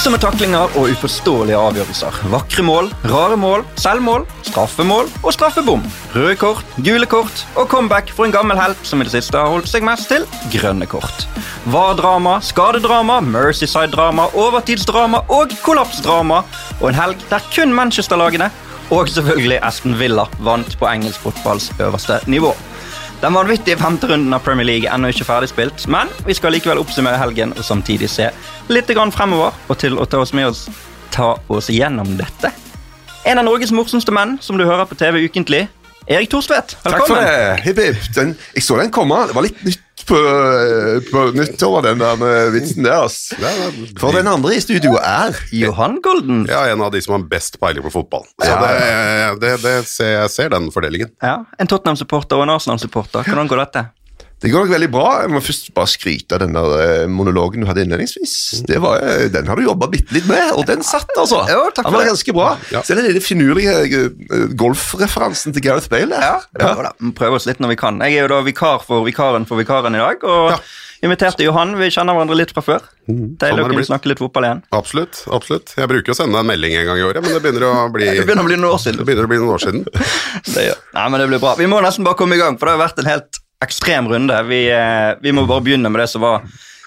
Grusomme taklinger og uforståelige avgjørelser. Vakre mål, rare mål, selvmål, straffemål og straffebom. Røde kort, gule kort og comeback for en gammel helt som i det siste har holdt seg mest til grønne kort. VAR-drama, skadedrama, Mercyside-drama, overtidsdrama og kollapsdrama. Og en helg der kun Manchester-lagene og selvfølgelig Aston Villa vant på engelsk fotballs øverste nivå. Den vanvittige femte runden av Premier League er ennå ikke ferdigspilt, men vi skal likevel oppsummere helgen og samtidig se litt grann fremover. Og til å ta oss med oss ta oss gjennom dette. En av Norges morsomste menn som du hører på TV ukentlig. Erik Thorstvedt, Takk for det. Hipp, hipp. Den, jeg så den komme. Det var litt nytt på, på nyttår, den der eh, vitsen der. ass. For den andre i studio er Johan Golden. Ja, en av de som har best peiling på fotball. Så Ja. det, det, det ser, jeg ser den fordelingen. Ja, En Tottenham-supporter og en Arsenal-supporter. Hvordan går dette? Det går nok veldig bra. Jeg må først bare skryte av den der eh, monologen du hadde innledningsvis. Det var, eh, den har du jobba bitte litt med, og den satt, altså. Ja, takk den for var det. ganske bra. Ja. Så den lille finurlige eh, golfreferansen til Gareth Bale. der. Prøver, da. Prøver oss litt når vi kan. Jeg er jo da vikar for vikaren for vikaren i dag. Og Ja. inviterte Johan. Vi kjenner hverandre litt fra før. Deilig sånn har å kunne snakke litt fotball igjen. Absolutt. absolutt. Jeg bruker å sende deg en melding en gang i året, men det begynner å bli, Det begynner å bli noen år siden. det begynner å bli noen år siden. Det. Nei, men det blir bra. Vi må nesten bare komme i gang, for det har vært en helt ekstrem runde. Vi, eh, vi må bare begynne med det som var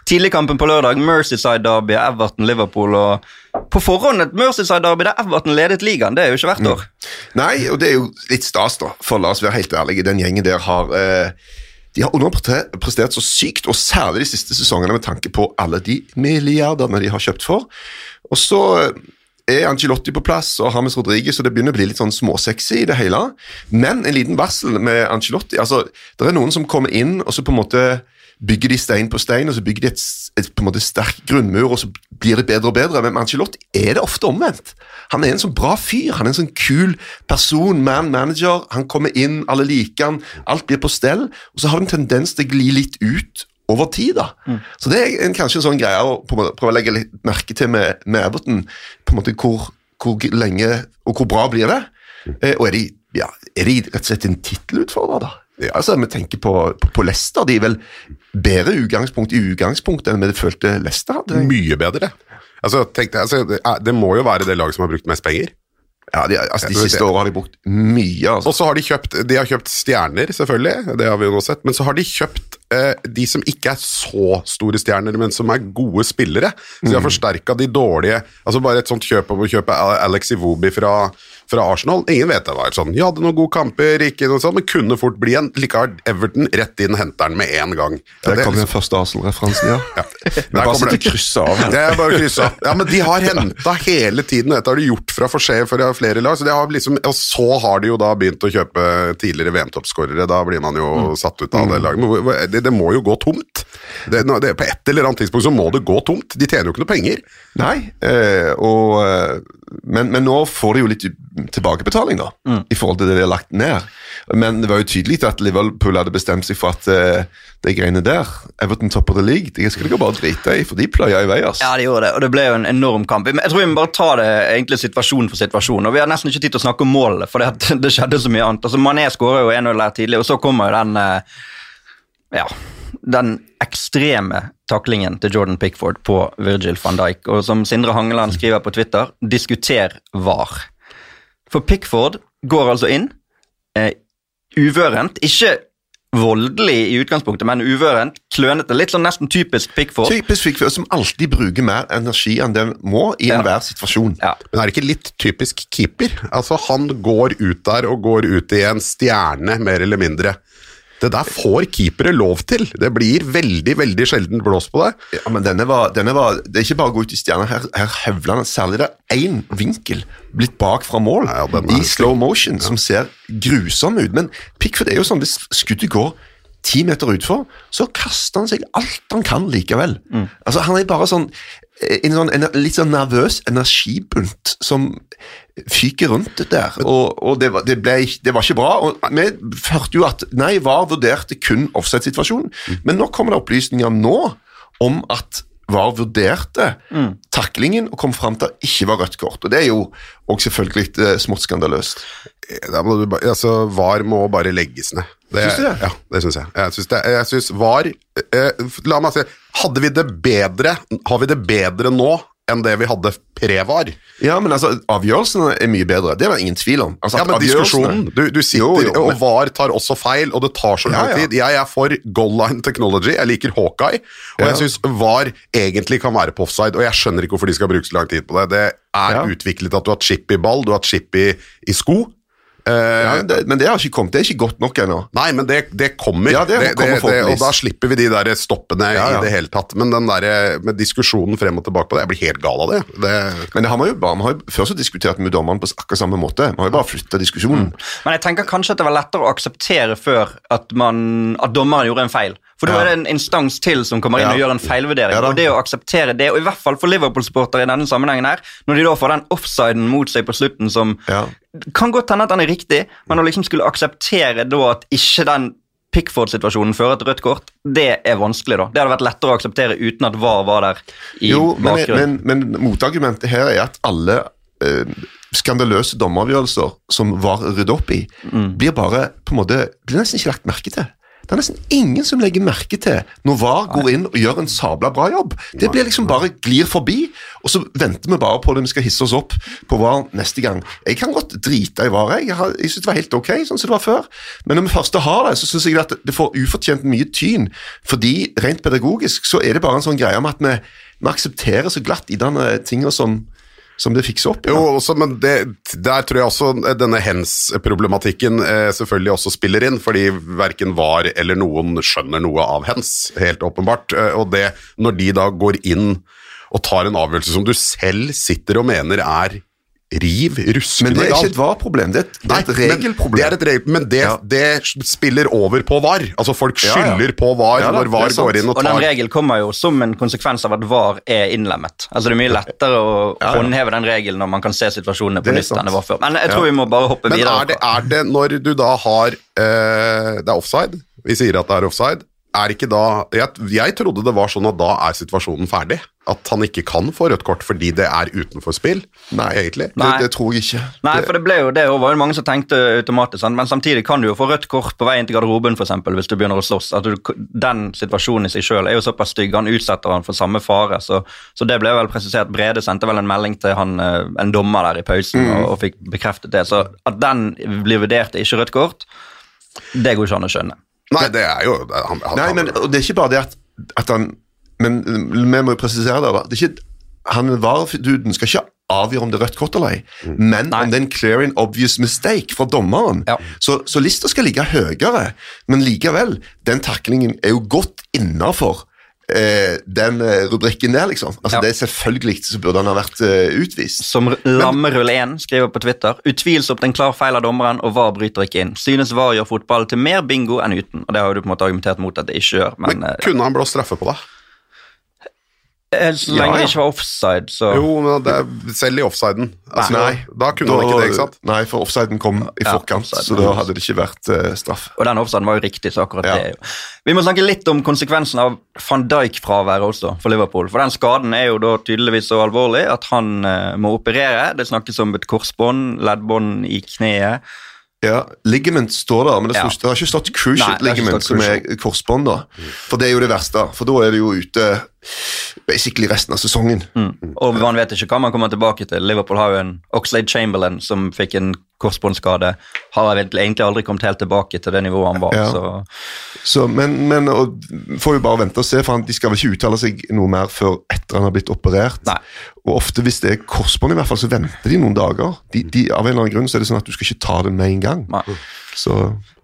tidligkampen på lørdag. Mercyside Derby, Everton, Liverpool. og På forhånd et Mercyside Derby der Everton ledet ligaen. Det er jo ikke hvert år. Nei, og det er jo litt stas, da. For la oss være helt ærlige, den gjengen der har eh, De har underprestert så sykt, og særlig de siste sesongene med tanke på alle de milliardene de har kjøpt for. Og så eh, er Angelotti på plass og James Rodriguez, og det begynner å bli litt sånn småsexy i det hele. Men en liten varsel med Angelotti. altså, Det er noen som kommer inn, og så på en måte bygger de stein på stein, og så bygger de et, et på en måte sterk grunnmur, og så blir det bedre og bedre. Men med Angelotti er det ofte omvendt. Han er en sånn bra fyr, han er en sånn kul person, man manager. Han kommer inn, alle liker han, alt blir på stell, og så har det en tendens til å gli litt ut over tid. da. Så det er en, kanskje en sånn greie å prøve å legge litt merke til med, med Everton. på en måte hvor, hvor lenge og hvor bra blir det? Eh, og er de, ja, er de rett og slett en tittelutfordrer, da? Ja, altså, Vi tenker på, på, Leicester. De er vel bedre utgangspunkt i utgangspunktet enn vi følte Leicester hadde. Mye bedre. Altså, tenk altså, det, det må jo være det laget som har brukt mest penger. Ja, de, altså, De siste årene har de brukt mye. altså. Og så har de kjøpt De har kjøpt stjerner, selvfølgelig, det har vi jo nå sett, men så har de kjøpt eh, de som ikke er så store stjerner, men som er gode spillere. Så de har forsterka de dårlige Altså bare et sånt kjøp om å kjøpe Alex Iwobi fra, fra Arsenal. Ingen vet det var sånn. De hadde noen gode kamper, ikke noe sånt, men kunne fort bli en. Likevel Everton rett inn henter den med en gang. Ja, Der det- kom den første Arsenal-referansen, ja. ja. Der bare kommer sitter og krysser av. Det er bare. Ja, men de har henta hele tiden, og dette har de gjort fra forskjell for flere lag. Så de har liksom, og så har de jo da begynt å kjøpe tidligere VM-toppskårere. Da blir man jo satt ut av det laget. Men det, det må jo gå tomt. Det, det, på et eller annet tidspunkt så må det gå tomt. De tjener jo ikke noe penger. Nei, eh, og, eh, men, men nå får de jo litt tilbakebetaling, da, i forhold til det de har lagt ned. Men det var jo tydelig at Liverpool hadde bestemt seg for at uh, de greiene der, Everton topper the league, det skal de bare drite i, for de pløya i vei. altså. Ja, de gjorde det, og det ble jo en enorm kamp. Jeg tror vi må bare ta det egentlig situasjon for situasjon. og Vi har nesten ikke tid til å snakke om målene, for det, det skjedde så mye annet. Altså, Mané skårer jo 1-0 der tidlig, og så kommer jo den uh, ja, den ekstreme taklingen til Jordan Pickford på Virgil van Dijk. Og som Sindre Hangeland skriver på Twitter, diskuter VAR. For Pickford går altså inn eh, uvørent, ikke voldelig i utgangspunktet, men uvørent, klønete, litt sånn nesten typisk Pickford. Typisk Pickford, som alltid bruker mer energi enn den må i Ja. enhver situasjon. Ja. Men er det ikke litt typisk keeper? Altså, han går ut der og går ut i en stjerne, mer eller mindre. Det der får keepere lov til. Det blir veldig, veldig sjelden blåst på det. Ja, men denne var, denne var, Det er ikke bare å gå ut i stjerna. Her, her høvler han særlig det én vinkel blitt bak fra mål Ja, i slow motion som ser grusom ut. Men Pickford er jo sånn hvis skuddet går ti meter utfor, så kaster han seg alt han kan likevel. Altså Han er bare sånn en sånn en, litt sånn nervøs energibunt som fyker rundt der. Og, og det, var, det, ble, det var ikke bra. og Vi hørte jo at nei, VAR vurderte kun offside-situasjonen, men nå kommer det opplysninger nå om at VAR vurderte taklingen og kom fram til at det ikke var rødt kort. Og Det er jo også selvfølgelig litt smått skandaløst. Ba- altså, VAR må bare legges ned. Syns du det? Ja, det syns jeg. Jeg syns, det, jeg syns VAR eh, La meg si Hadde vi det bedre Har vi det bedre nå enn det vi hadde pre-var. Ja, men altså, avgjørelsene er mye bedre. Det er det ingen tvil om. Altså, Ja, men diskusjonen Du, du sitter, Jo, jo, og VAR tar også feil, og det tar så lang Ja, ja. tid. Jeg er for goal line technology, jeg liker Hawkeye, og Ja. jeg syns VAR egentlig kan være på offside, og jeg skjønner ikke hvorfor de skal bruke så lang tid på det. Det er utviklet at du har chip i ball, du har chip i, i sko. Eh, Ja, det, men det har ikke kommet. Det er ikke godt nok ennå. Nei, men det, det kommer, Ja, det kommer og da slipper vi de der stoppene Ja, ja. i det hele tatt. Men den der, med diskusjonen frem og tilbake på det, jeg blir helt gal av det. det Men det har man jo bare, vi har jo før så diskutert med dommerne på akkurat samme måte. Man har jo bare flytta diskusjonen. Men jeg tenker kanskje at det var lettere å akseptere før at, man, at dommeren gjorde en feil. For da Ja. er det en instans til som kommer inn Ja. og gjør en feilvurdering. Ja og det å akseptere det, og i hvert fall for Liverpool-sportere i denne sammenhengen her, når de da får den offsiden mot seg på slutten som. Kan godt hende at den er riktig, men å liksom skulle akseptere da at ikke den Pickford-situasjonen fører til rødt kort, det er vanskelig, da. Det hadde vært lettere å akseptere uten at VAR var der i Jo, men, bakgrunnen. men, men motargumentet her er at alle eh, skandaløse dommeravgjørelser som var rydder opp i, Mm. blir bare på en måte, blir nesten ikke lagt merke til. Det er nesten ingen som legger merke til når VAR går inn og gjør en sabla bra jobb. Det blir liksom bare glir forbi, og så venter vi bare på det vi skal hisse oss opp på VAR neste gang. Jeg kan godt drite i VAR, jeg, jeg, syns det var helt ok sånn som det var før. Men når vi først har det, så syns jeg at det får ufortjent mye tyn. Fordi rent pedagogisk så er det bare en sånn greie om at vi, vi aksepterer så glatt i denne tinga som, som de fikser opp. Ja. Jo, også, men det, der tror jeg også denne hens-problematikken eh, selvfølgelig også spiller inn, fordi verken VAR eller noen skjønner noe av hens, helt åpenbart. Eh, og det, når de da går inn og tar en avgjørelse som du selv sitter og mener er riv ruskende Men det er ikke et VAR-problem, det et, det er et regelproblem. men. Det er et regel, men det, Ja. det spiller over på VAR. Altså Folk Ja, ja. skylder på VAR Ja da, når VAR går inn og tar Og den regelen kommer jo som en konsekvens av at VAR er innlemmet. Altså Det er mye lettere å Ja, ja. håndheve den regelen når man kan se situasjonene på nytt sant. enn det var før. Men jeg tror Ja. vi må bare hoppe Men videre. er er det når du da har eh, Det er offside, vi sier at det er offside. Er ikke da jeg, jeg trodde det var sånn at da er situasjonen ferdig. At han ikke kan få rødt kort fordi det er utenfor spill. Nei, egentlig. Det, Nei. det tror jeg ikke. Nei, for det ble jo det var jo mange som tenkte automatisk, sant? men samtidig kan du jo få rødt kort på vei inn til garderoben for eksempel, hvis du begynner å slåss. At du, den situasjonen i seg sjøl er jo såpass stygg, han utsetter han for samme fare. Så, så det ble vel presisert. Brede sendte vel en melding til han, eh, en dommer der i pausen og, og fikk bekreftet det. Så at den blir vurdert er ikke rødt kort, det går ikke an å skjønne. Nei, det er jo han, han, Nei, men og det er ikke bare det at, at han Men vi må jo presisere det. da. Det er ikke, han VAR-duden skal ikke avgjøre om det er rødt kort eller ei, men Nei. om det er en clear and obvious mistake fra dommeren. Ja. Så, så lista skal ligge høyere, men likevel, den taklingen er jo godt innafor eh, den eh, rubrikken der, liksom. Altså, Ja. det er Selvfølgelig så burde han ha vært eh, utvist. Som Lammerull1 skriver på Twitter utvilsomt en klar feil av dommeren, og VAR bryter ikke inn. Synes VAR gjør fotball til mer bingo enn uten. Og Det har du på en måte argumentert mot at det ikke gjør, men, men eh, kunne han blåst straffe på det? Eh, så lenge ja. det ikke var offside, så Jo, men det er selv i offsiden. Altså, Nei. Da kunne han ikke det, ikke sant? Nei, for offsiden kom i forkant, ja, så da hadde det ikke vært uh, straff. Og den offsiden var jo riktig, så akkurat Ja. det jo. Vi må snakke litt om konsekvensen av van Dijk-fraværet også for Liverpool. For den skaden er jo da tydeligvis så alvorlig at han uh, må operere. Det snakkes om et korsbånd, leddbånd i kneet. Ja, Ligament står der, men det, står, Ja. ikke- det har ikke stått cruciate ligament, som er korsbånd. da. For det er jo det verste, for da er det jo ute basically resten av sesongen. Mm. Og man vet ikke hva man kommer tilbake til. Liverpool har jo en Oxlade Chamberlain som fikk en korsbåndskade. Har egentlig aldri kommet helt tilbake til det nivået han var. Ja. Så Så, men men får jo bare vente og se, for han, de skal vel ikke uttale seg noe mer før etter han har blitt operert. Nei. Og ofte hvis det er korsbånd, i hvert fall, så venter de noen dager. De, de, av en eller annen grunn så er det sånn at du skal ikke ta det med en gang. nei. Så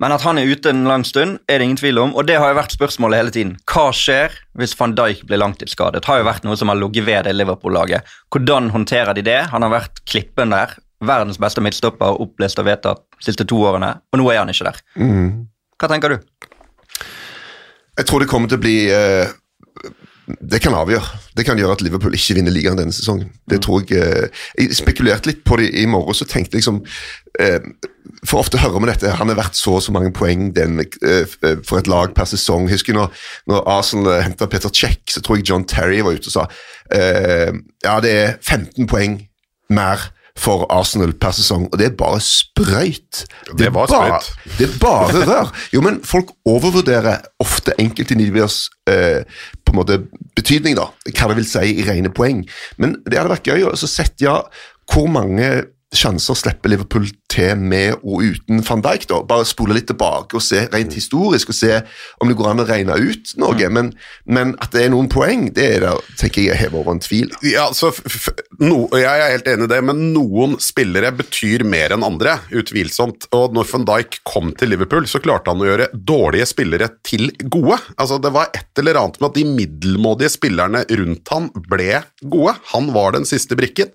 Men at han er ute en lang stund, er det ingen tvil om. Og det har jo vært spørsmålet hele tiden. Hva skjer hvis van Dijk blir langtidsskadet? Det har jo vært noe som har ligget ved det Liverpool-laget. Hvordan håndterer de det? Han har vært klippen der. Verdens beste midtstopper, opplest og vedtatt de siste to årene. Og nå er han ikke der. mm. Hva tenker du? Jeg tror det kommer til å bli eh, Det kan avgjøre. Det kan gjøre at Liverpool ikke vinner ligaen denne sesongen. Det tror Jeg eh, Jeg spekulerte litt på det i morgen, så tenkte jeg liksom For ofte hører vi dette, han har vært så og så mange poeng den, eh, for et lag per sesong. Jeg husker når, når Arsenal henta Peter Check, så tror jeg John Terry var ute og sa eh, ja, det er 15 poeng mer for Arsenal per sesong, og det er bare sprøyt. Det er var bare- sprøyt. Det er bare rør. Jo, men folk overvurderer ofte enkeltindividers eh, på en måte betydning, da. Hva det vil si i rene poeng. Men det hadde vært gøy å så sette ja, hvor mange sjanser slipper Liverpool til med og uten van Dijk, da. Bare spole litt tilbake og se rent historisk og se om det går an å regne ut noe. Men, men at det er noen poeng, det er der, tenker jeg er hevet over en tvil. Ja, så no, Jeg er helt enig i det, men noen spillere betyr mer enn andre, utvilsomt. Og når van Dijk kom til Liverpool, så klarte han å gjøre dårlige spillere til gode. Altså, Det var et eller annet med at de middelmådige spillerne rundt han ble gode. Han var den siste brikken.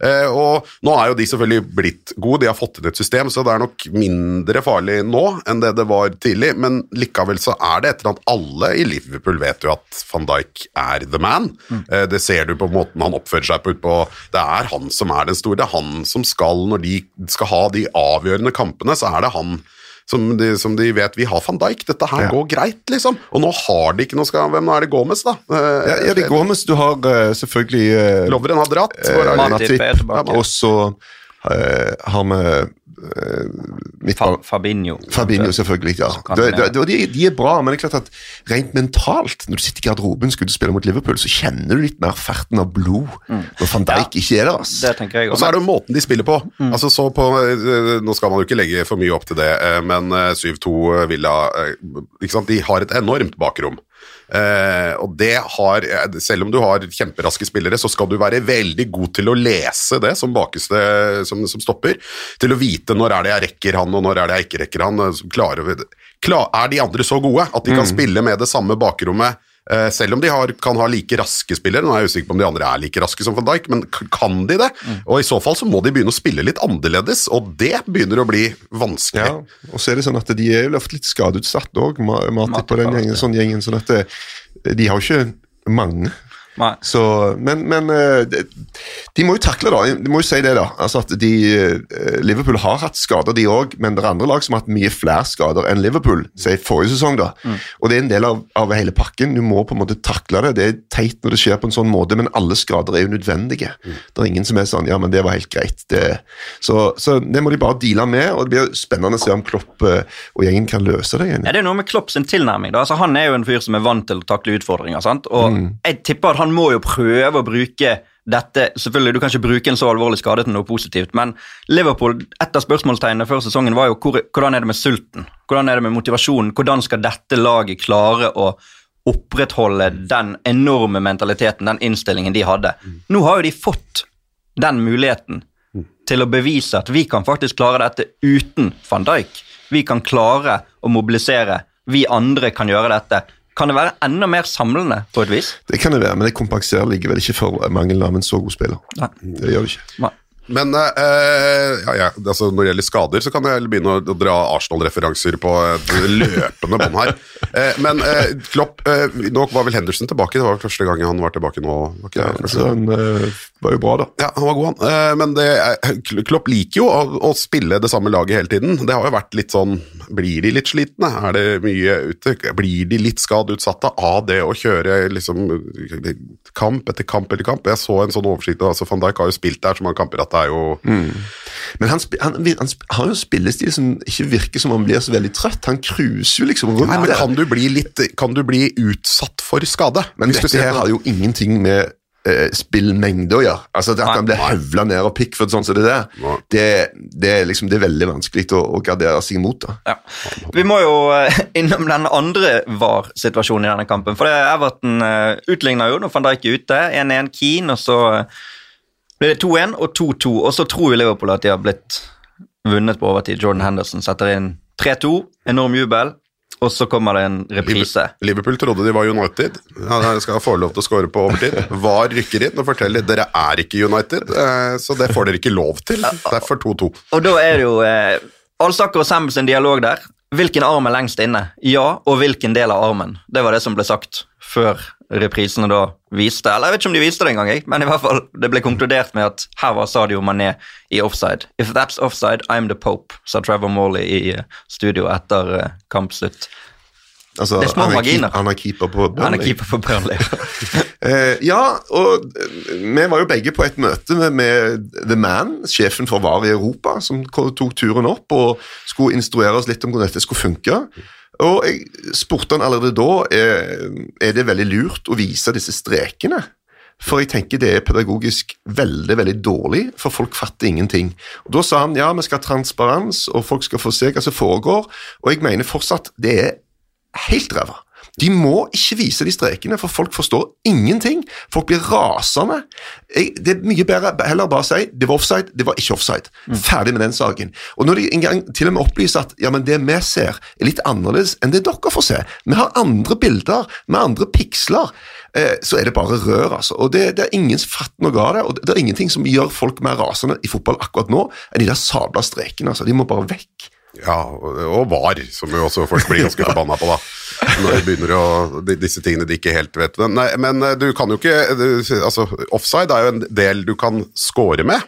Eh, og Nå er jo de selvfølgelig blitt gode, de har fått inn et system, så det er nok mindre farlig nå enn det det var tidlig, men likevel så er det et eller annet Alle i Liverpool vet jo at van Dijk er the man. Eh, det ser du på måten han oppfører seg på. utpå Det er han som er den store, det er han som skal, når de skal ha de avgjørende kampene, så er det han som de, som de vet Vi har van Dijk, dette her Ja. går greit, liksom. Og nå har de ikke noe skal, Hvem er det Gomez, da? Eh, Ja, ja det er mens du har eh, selvfølgelig uh, Lovren har dratt. Uh, Manatip er tilbake. Ja, og så har vi uh, Fa Fabinho. Fabinho, selvfølgelig. ja. Det, det- de, de er bra, men det er klart at rent mentalt, når du sitter i garderoben skulle du spille mot Liverpool, så kjenner du litt mer ferten av blod når van Dijk ikke er der. Det tenker jeg Og så er det jo måten de spiller på. Altså så på eh, Nå skal man jo ikke legge for mye opp til det, eh, men eh, 7-2 Villa eh, ikke sant? De har et enormt bakrom. Eh, og det har Selv om du har kjemperaske spillere, så skal du være veldig god til å lese det som bakeste som, som stopper. Til å vite når er det jeg rekker han, og når er det jeg ikke rekker han. eh, Klarer, klar, er de andre så gode at de kan spille med det samme bakrommet? Eh, selv om de har, kan ha like raske spillere, nå er jeg usikker på om de andre er like raske som van Dijk, men kan de det? Og i så fall så må de begynne å spille litt annerledes, og det begynner å bli vanskelig. Ja, og så er det sånn at de er jo ofte litt skadeutsatt òg, Matip Matip og den gjengen, sånn gjengen, sånn at det, de har jo ikke mange. Nei. Så, men men eh, de, de må jo takle det. De må jo si det, da. Altså at de, eh, Liverpool har hatt skader, de òg, men det er andre lag som har hatt mye flere skader enn Liverpool, si forrige sesong. da. Og det er en del av, av hele pakken. Du må på en måte takle det. Det er teit når det skjer på en sånn måte, men alle skader er jo nødvendige. Det er ingen som er sånn ja, men det var helt greit. Det, så, så det må de bare deale med, og det blir spennende å se om Klopp eh, og gjengen kan løse det. igjen. Ja, det er noe med Klopp sin tilnærming. da. Altså, han er jo en fyr som er vant til å takle utfordringer. sant? Og jeg tipper at han må jo prøve å bruke dette Selvfølgelig, Du kan ikke bruke en så alvorlig skade til noe positivt, men Liverpool, et av spørsmålstegnene før sesongen var jo hvor, hvordan er det med sulten? Hvordan er det med motivasjonen? Hvordan skal dette laget klare å opprettholde den enorme mentaliteten, den innstillingen de hadde? Nå har jo de fått den muligheten til å bevise at vi kan faktisk klare dette uten van Dijk. Vi kan klare å mobilisere. Vi andre kan gjøre dette. Kan det være enda mer samlende på et vis? Det kan det være, men det kompenserer likevel ikke for mangelen av en så god spiller. Nei. Det gjør det ikke. Nei. Men uh, ja, ja, altså når det gjelder skader, så kan jeg begynne å, dra Arsenal-referanser på et løpende bånd her. Uh, men uh, Klopp Nå var vel Henderson tilbake, det var vel første gang han var tilbake nå? Var Ja, så han var jo bra, da. Ja, han var god, han. Men det, Klopp liker jo å, å spille det samme laget hele tiden. Det har jo vært litt sånn Blir de litt slitne? Er det mye ute? Blir de litt skadeutsatte av det å kjøre liksom kamp etter kamp etter kamp? Jeg så en sånn oversikt. altså Van Dijk har jo spilt der så mange kamper at det er jo Men han, han, han har jo en spillestil som ikke virker som han blir så veldig trøtt. Han cruiser jo liksom rundt Nei, men kan du bli litt Kan du bli utsatt for skade? Men Hvis du dette ser her har jo ingenting med eh, spillmengde å gjøre. Altså det At han blir høvla ned og Pickford sånn som det der, det, det, er liksom, det er veldig vanskelig å, å gardere seg mot. da. Ja. Vi må jo eh, innom den andre VAR-situasjonen i denne kampen. For det er Everton uh, utligner jo når van Dijk er ute. 1-1 Keane, og så eh, blir det 2-1 og 2-2. Og så tror jo Liverpool at de har blitt vunnet på overtid. Jordan Henderson setter inn 3-2, enorm jubel, og så kommer det en reprise. Liverpool trodde de var United. Ja, de skal få lov til å score på overtid. VAR rykker inn og forteller dere er ikke United, eh, så det får dere ikke lov til. Derfor 2-2. Og da er det jo eh, Alsaker og Sam sin dialog der. Hvilken arm er lengst inne? Ja, og hvilken del av armen? Det var det som ble sagt før reprisene da viste Eller jeg vet ikke om de viste det engang, men i hvert fall det ble konkludert med at her var Sadio Mané i offside. If that's offside, I'm the Pope, sa Trevor Morley i eh, studio etter eh, kampslutt. Altså, Det er små han, er marginer. han er keeper på Burnley. Han er keeper for Burnley. Eh, ja, og vi var jo begge på et møte med, med The Man, sjefen for VAR i Europa, som tok turen opp og skulle instruere oss litt om hvordan dette skulle funke. Og jeg spurte han allerede da eh, er det veldig lurt å vise disse strekene. For jeg tenker det er pedagogisk veldig veldig dårlig, for folk fatter ingenting. Og Da sa han ja, vi skal ha transparens, og folk skal få se hva som foregår. Og jeg mener fortsatt det er helt ræva. De må ikke vise de strekene, for folk forstår ingenting. Folk blir rasende. Jeg, det er mye bedre heller bare si det var offside, det var ikke offside. Ferdig med den saken. Og når de en gang til og med opplyser at ja, men det vi ser, er litt annerledes enn det dere får se. Vi har andre bilder med andre piksler. Eh, så er det bare rør, altså. Og det, det er ingen som fatter noe av det. Og det, det er ingenting som gjør folk mer rasende i fotball akkurat nå, enn de der sabla strekene. altså. De må bare vekk. Ja, og VAR, som jo også folk blir ganske forbanna på, da. Når de begynner å Disse tingene de ikke helt vet. Men, nei, men eh, du kan jo ikke du, Altså, offside er jo en del du kan score med.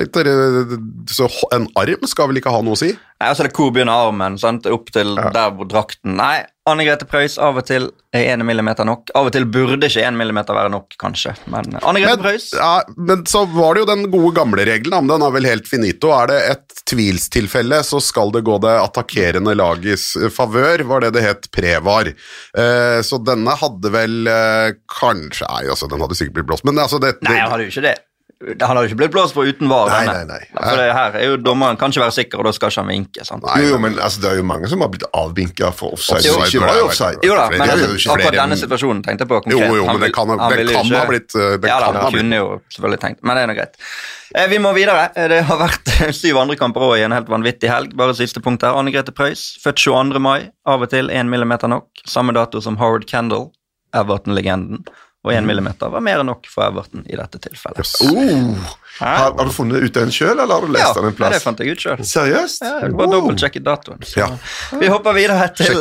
Etter, eh, Så en arm skal vel ikke ha noe å si? Nei, altså det er hvor begynner armen, sant? opp til der hvor drakten Nei, Anne Grete Preus, av og til er 1 millimeter nok. Av og til burde ikke 1 millimeter være nok, kanskje. Men Anne Grete Preus ja, men så var det jo den gode gamle regelen, Om men den er vel helt finito. Er det et tvilstilfelle, så skal det gå det attakkerende lagets eh, favør, var det det het prevar. Eh, så denne hadde vel eh, kanskje Nei, altså, den hadde sikkert blitt blåst, men altså det, Nei, jeg hadde jo ikke det. Han hadde jo ikke blitt blåst på uten var. Nei, nei, nei. For det her er jo dommeren kan ikke være sikker, og da skal ikke han vinke. sant? Nei, Jo, men altså, det er jo mange som har blitt avvinka for offside. Jo, ikke var offside. Jo da, men det altså, akkurat denne situasjonen tenkte jeg på konkret. Jo, jo, men det kan ha- blitt, eh, det Ja da, han kunne jo selvfølgelig tenkt, men det er nå greit. Eh, Vi må videre. Eh, Det har vært syv andre kamper også i en helt vanvittig helg. Bare siste punkt her. Anne Grete Preus, født 22. mai. Av og til 1 millimeter nok. Samme dato som Howard Kendall, Everton-legenden. Og 1 millimeter var mer enn nok for Everton i dette tilfellet. Yes. Oh, har, har du funnet ut den sjøl, eller har du Ja, lest den en plass? Ja, det fant jeg ut sjøl. Seriøst? Ja, bare dobbeltsjekket datoen. Så. Ja. Vi hopper videre til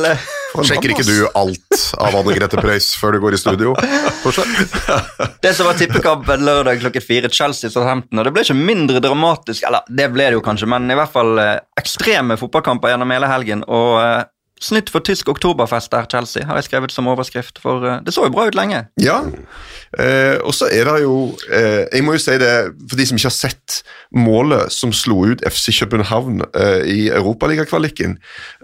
Sjekk. Sjekker ikke du alt av Anne Grete Preus før du går i studio? Det som var tippekampen lørdag klokken fire, Chelsea-Southampton. Og det ble ikke mindre dramatisk, eller det ble det jo kanskje, men i hvert fall eh, ekstreme fotballkamper gjennom hele helgen. Og eh, snytt for tysk oktoberfest der, Chelsea, har jeg skrevet som overskrift. For eh, det så jo bra ut lenge. Ja, eh, og så er det jo eh, Jeg må jo si det, for de som ikke har sett målet som slo ut FC København eh, i Europaligakvaliken,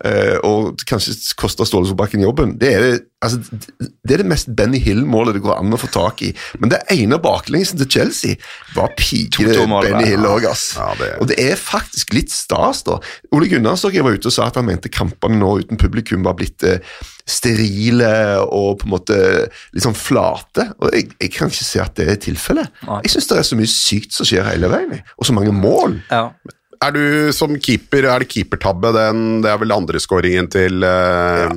eh, og kanskje kosta Ståle Solbakken jobben, det er det, altså, det er det mest Benny Hill-målet det går an å få tak i. Men det ene baklengsen til Chelsea var 2-2-mål, Benny. Hill òg, ass. Ja, det- Og det er faktisk litt stas, da. Ole Gunnarsdottir var ute og sa at han mente kampene nå uten publikum var blitt eh, sterile og på en måte litt sånn flate. Og jeg, jeg kan ikke se at det er tilfellet. Jeg syns det er så mye sykt som skjer hele veien, og så mange mål. Ja. Er du som keeper, er det keepertabbe? Den, det er vel andre skåringen til, eh,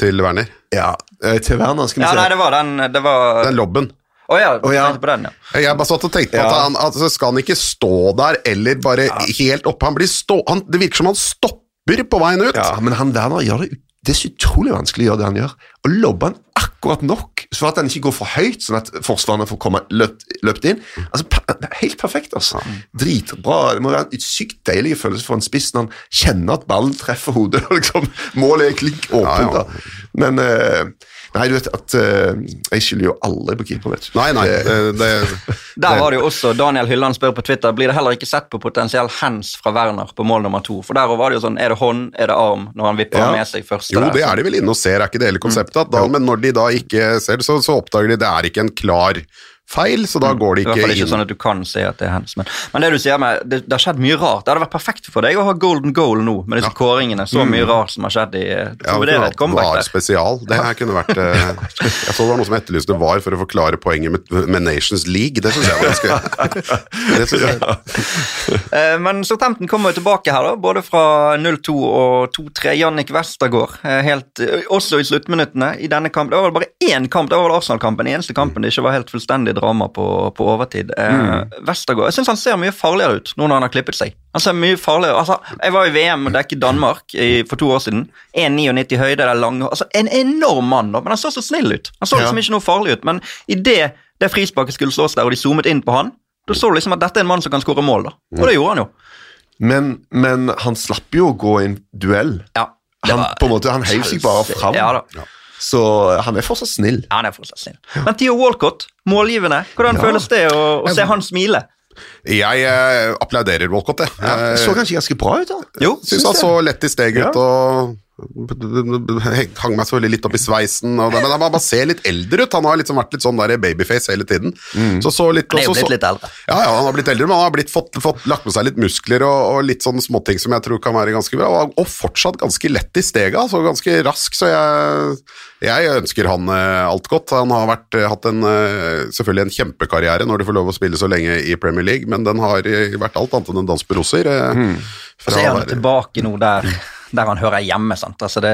til Werner? Ja, eh, Til Werner, skal vi ja, se. nei, det var den Det var Den lobben. Å ja, oh ja. på den, ja. Jeg bare satt og tenkte på Ja. at han altså, skal han ikke stå der, eller bare helt oppe. Han blir stå, han, det virker som han stopper på veien ut. Ja, men han Werner gjør det Det er så utrolig vanskelig å gjøre det han gjør. Å lobbe han akkurat nok, så at han ikke går for høyt, sånn at forsvarerne får komme løpt, løpt inn. Altså, Helt perfekt, altså. Dritbra. Det må være en sykt deilig følelse for en spiss når han kjenner at ballen treffer hodet. og liksom Målet er klink åpent. Ja, ja. Men eh, Nei, du vet at uh, jeg skylder jo alle på keeper, vet du. Nei, nei. Det- Det, det, Der var det jo også, Daniel Hylland spør på Twitter blir det heller ikke sett på potensiell hands fra Werner på mål nummer to. For der var det jo sånn, er det hånd, er det arm, når han vipper Ja. med seg første jo, der. det er de vel inne og ser, er ikke det hele konseptet? Mm. da, men når de da ikke ser det, så, så oppdager de det er ikke en klar feil, så da går de I hvert fall ikke inn. sånn at du kan se at det er hennes. Men, men det du sier med, det, det har skjedd mye rart. Det hadde vært perfekt for deg å ha golden goal nå, med disse kåringene. Så mye rart som har skjedd i Ja, Så vi vurderer kunne et comeback VAR der. spesial. Det her kunne vært eh, Jeg så det var noen som etterlyste VAR for å forklare poenget med, med Nations League. Det syns jeg var ganske det synes jeg. Eh, Men Southampton kommer jo tilbake her, da, både fra 0-2 og 2-3. Jannik Westergård, eh, helt, også i sluttminuttene i denne kampen. Det var vel bare én kamp, det var vel Arsenal-kampen, den eneste kampen det ikke var helt fullstendig drama på, på overtid. Eh, Vestergaard, jeg syns han ser mye farligere ut nå når han har klippet seg. Han ser mye farligere, altså, Jeg var i VM og dekket Danmark i, for to år siden. 1,99 høyde, det er lange altså En enorm mann, da, men han så så snill ut. Han så Ja. liksom ikke noe farlig ut, men idet det frisparket skulle slås der, og de zoomet inn på han, da så du liksom at dette er en mann som kan skåre mål, da. Og det gjorde han jo. Men, men han slapp jo å gå i en duell. Ja. Han, på en måte, han heiv seg bare fram, Ja da. Så han er fortsatt snill. Ja, han er fortsatt snill. Men Theo Walcott, målgivende, hvordan Ja. føles det å, å se han smile? Jeg eh, applauderer Walcott, jeg. Ja, Eh, så kanskje ganske bra ut, da. Jo, Syns han så lett i steget Ja. ut og hang meg selvfølgelig litt opp i sveisen. Og det, men han bare ser litt eldre ut. Han har liksom vært litt sånn der babyface hele tiden. Så så litt, Han er jo blitt litt eldre. Ja, ja, han har blitt eldre, men han har blitt, fått, fått lagt med seg litt muskler og, og litt sånne småting som jeg tror kan være ganske bra. Og, og fortsatt ganske lett i stega, altså ganske rask, så jeg, jeg ønsker han eh, alt godt. Han har vært, eh, hatt en, eh, selvfølgelig en kjempekarriere når du får lov å spille så lenge i Premier League, men den har vært alt annet enn en dans på roser. eh, Og så er han tilbake nå der, der han hører hjemme, sant. Altså, det,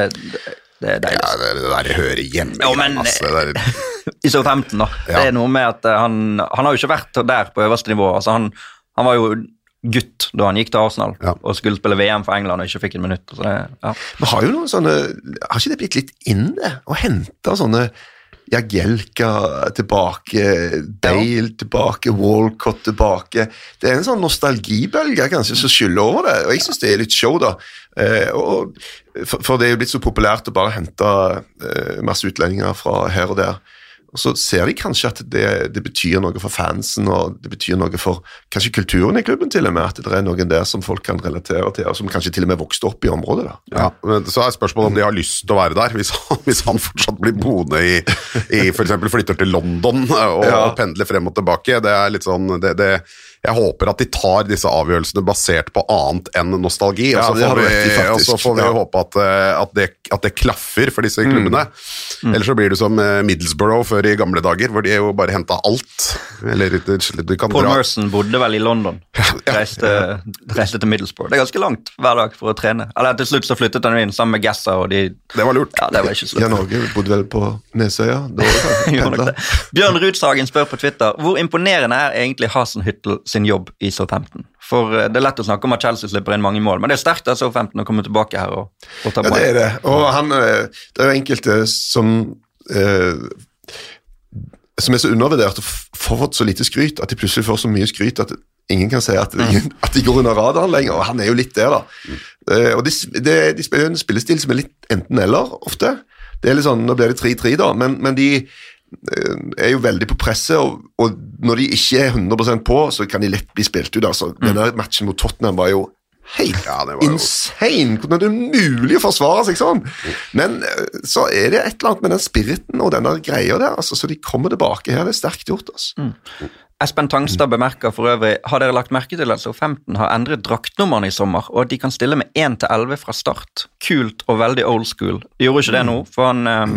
det, det. Ja, det, det der hører hjemme. Jo, men- altså, det der, I Southampton, da. Ja. Det er noe med at eh, han, han har jo ikke vært der på øverste nivå. Altså, han, han var jo gutt da han gikk til Arsenal Ja. og skulle spille VM for England og ikke fikk en minutt. Så det, ja. Men har jo noen sånne Har ikke det blitt litt inn, det? å hente sånne Jagielka tilbake, Bale tilbake, Walcott tilbake. Det er en sånn nostalgibølge kanskje som skyller over det, og jeg syns det er litt show, da. Eh, for det er jo blitt så populært å bare hente eh, masse utlendinger fra her og der. Og så ser de kanskje at det, det betyr noe for fansen, og det betyr noe for kanskje kulturen i klubben til og med, at det er noen der som folk kan relatere til, og som kanskje til og med vokste opp i området. da. Ja, men Så er spørsmålet om de har lyst til å være der, hvis han, hvis han fortsatt blir boende i, i f.eks. flytter til London og, Ja. pendler frem og tilbake. Det er litt sånn, det, det, Jeg håper at de tar disse avgjørelsene basert på annet enn nostalgi. Ja, og så det får vi, og så får vi Ja. håpe at, eh, at, det, at det klaffer for disse klubbene. Mm. Ellers så blir det som eh, Middlesbrough før i gamle dager, hvor de jo bare henta alt. Eller du, du kan Paul dra Merson bodde vel i London. Reiste, reiste til Middlesbrough. Det er ganske langt hver dag for å trene. Eller til slutt så flyttet han inn sammen med Gassa, og de Det var lurt. Ja, det var ikke slutt. Jan Åge bodde vel på Nesøya? Da. Bjørn Rudshagen spør på Twitter hvor imponerende er egentlig Hasenhyttel sin jobb i Southampton. For eh, Det er lett å snakke om at Chelsea slipper inn mange mål, men det er sterkt av Southampton å komme tilbake her og, og ta Ja, det er det. Og han, eh, det er jo enkelte som eh, som er så undervurdert og får fått så lite skryt at de plutselig får så mye skryt at ingen kan si at, ingen, at de går under radaren lenger. Og han er jo litt der, da. Eh, og de, de spiller jo en spillestil som er litt enten-eller, ofte. Det er litt sånn, Nå blir det 3-3, da, men, men de er jo veldig på presset, og, og når de ikke er 100% på, så kan de lett bli spilt ut. altså. Denne matchen mot Tottenham var jo helt Ja, var insane! Hvordan er det mulig å forsvare seg sånn? Men eh, så er det et eller annet med den spiriten og denne greia der, altså, så de kommer tilbake her. Det er sterkt gjort. altså. Espen Tangstad bemerker for øvrig har dere lagt merke til at Southampton har endret draktnumrene i sommer, og at de kan stille med 1 til 11 fra start. Kult og veldig old school. De gjorde ikke det nå, for han, um,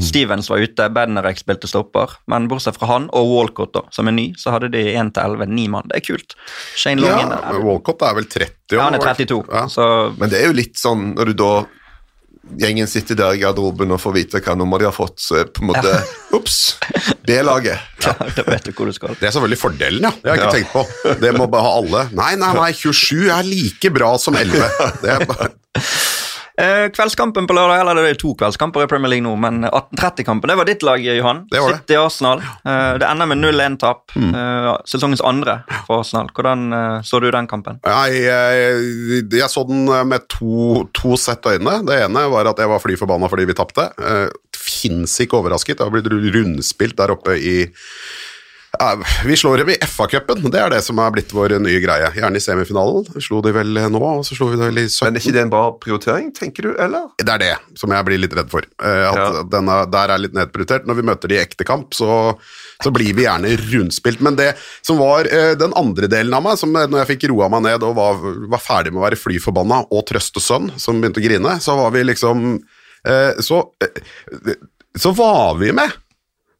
Stevens var ute, Bednarek spilte stopper, men bortsett fra han og Walcott, da, som er ny, så hadde de 1 til 11, ni mann. Det er kult. Shane Long Ja. Walcott er vel 30 år? Ja, han er 32, Ja. så Men det er jo litt sånn når du da Gjengen sitter der i garderoben og får vite hva nummer de har fått, så er på en måte Ops! B-laget. ja, da vet du hvor du skal. Det er selvfølgelig fordelen, ja. Det har jeg ikke Ja. tenkt på. Det må bare ha alle. Nei, nei, nei, 27 er like bra som 11. Det er bare... Eh, kveldskampen på lørdag, eller det er to kveldskamper i Premier League nå, men 1830-kampen, det var ditt lag, Johan. Det var det. City Arsenal. Eh, det ender med 0-1-tap. Mm. sesongens andre for Arsenal. Hvordan eh, så du den kampen? Nei, jeg, jeg så den med to, to sett øyne. Det ene var at jeg var fly forbanna fordi vi tapte. Fins ikke overrasket. Det har blitt rundspilt der oppe i Vi slår dem i FA-cupen, det er det som er blitt vår nye greie. Gjerne i semifinalen. Vi Slo de vel nå, og så slo vi det vel i 17. Men er ikke det en bra prioritering, tenker du, eller? Det er det som jeg blir litt redd for. eh, At Ja. denne der er litt nedprioritert. Når vi møter de i ekte kamp, så, så blir vi gjerne rundspilt. Men det som var eh, den andre delen av meg, som eh, når jeg fikk roa meg ned og var, var ferdig med å være fly forbanna og trøste sønn, som begynte å grine, så var vi liksom eh, Så, eh, så var vi med.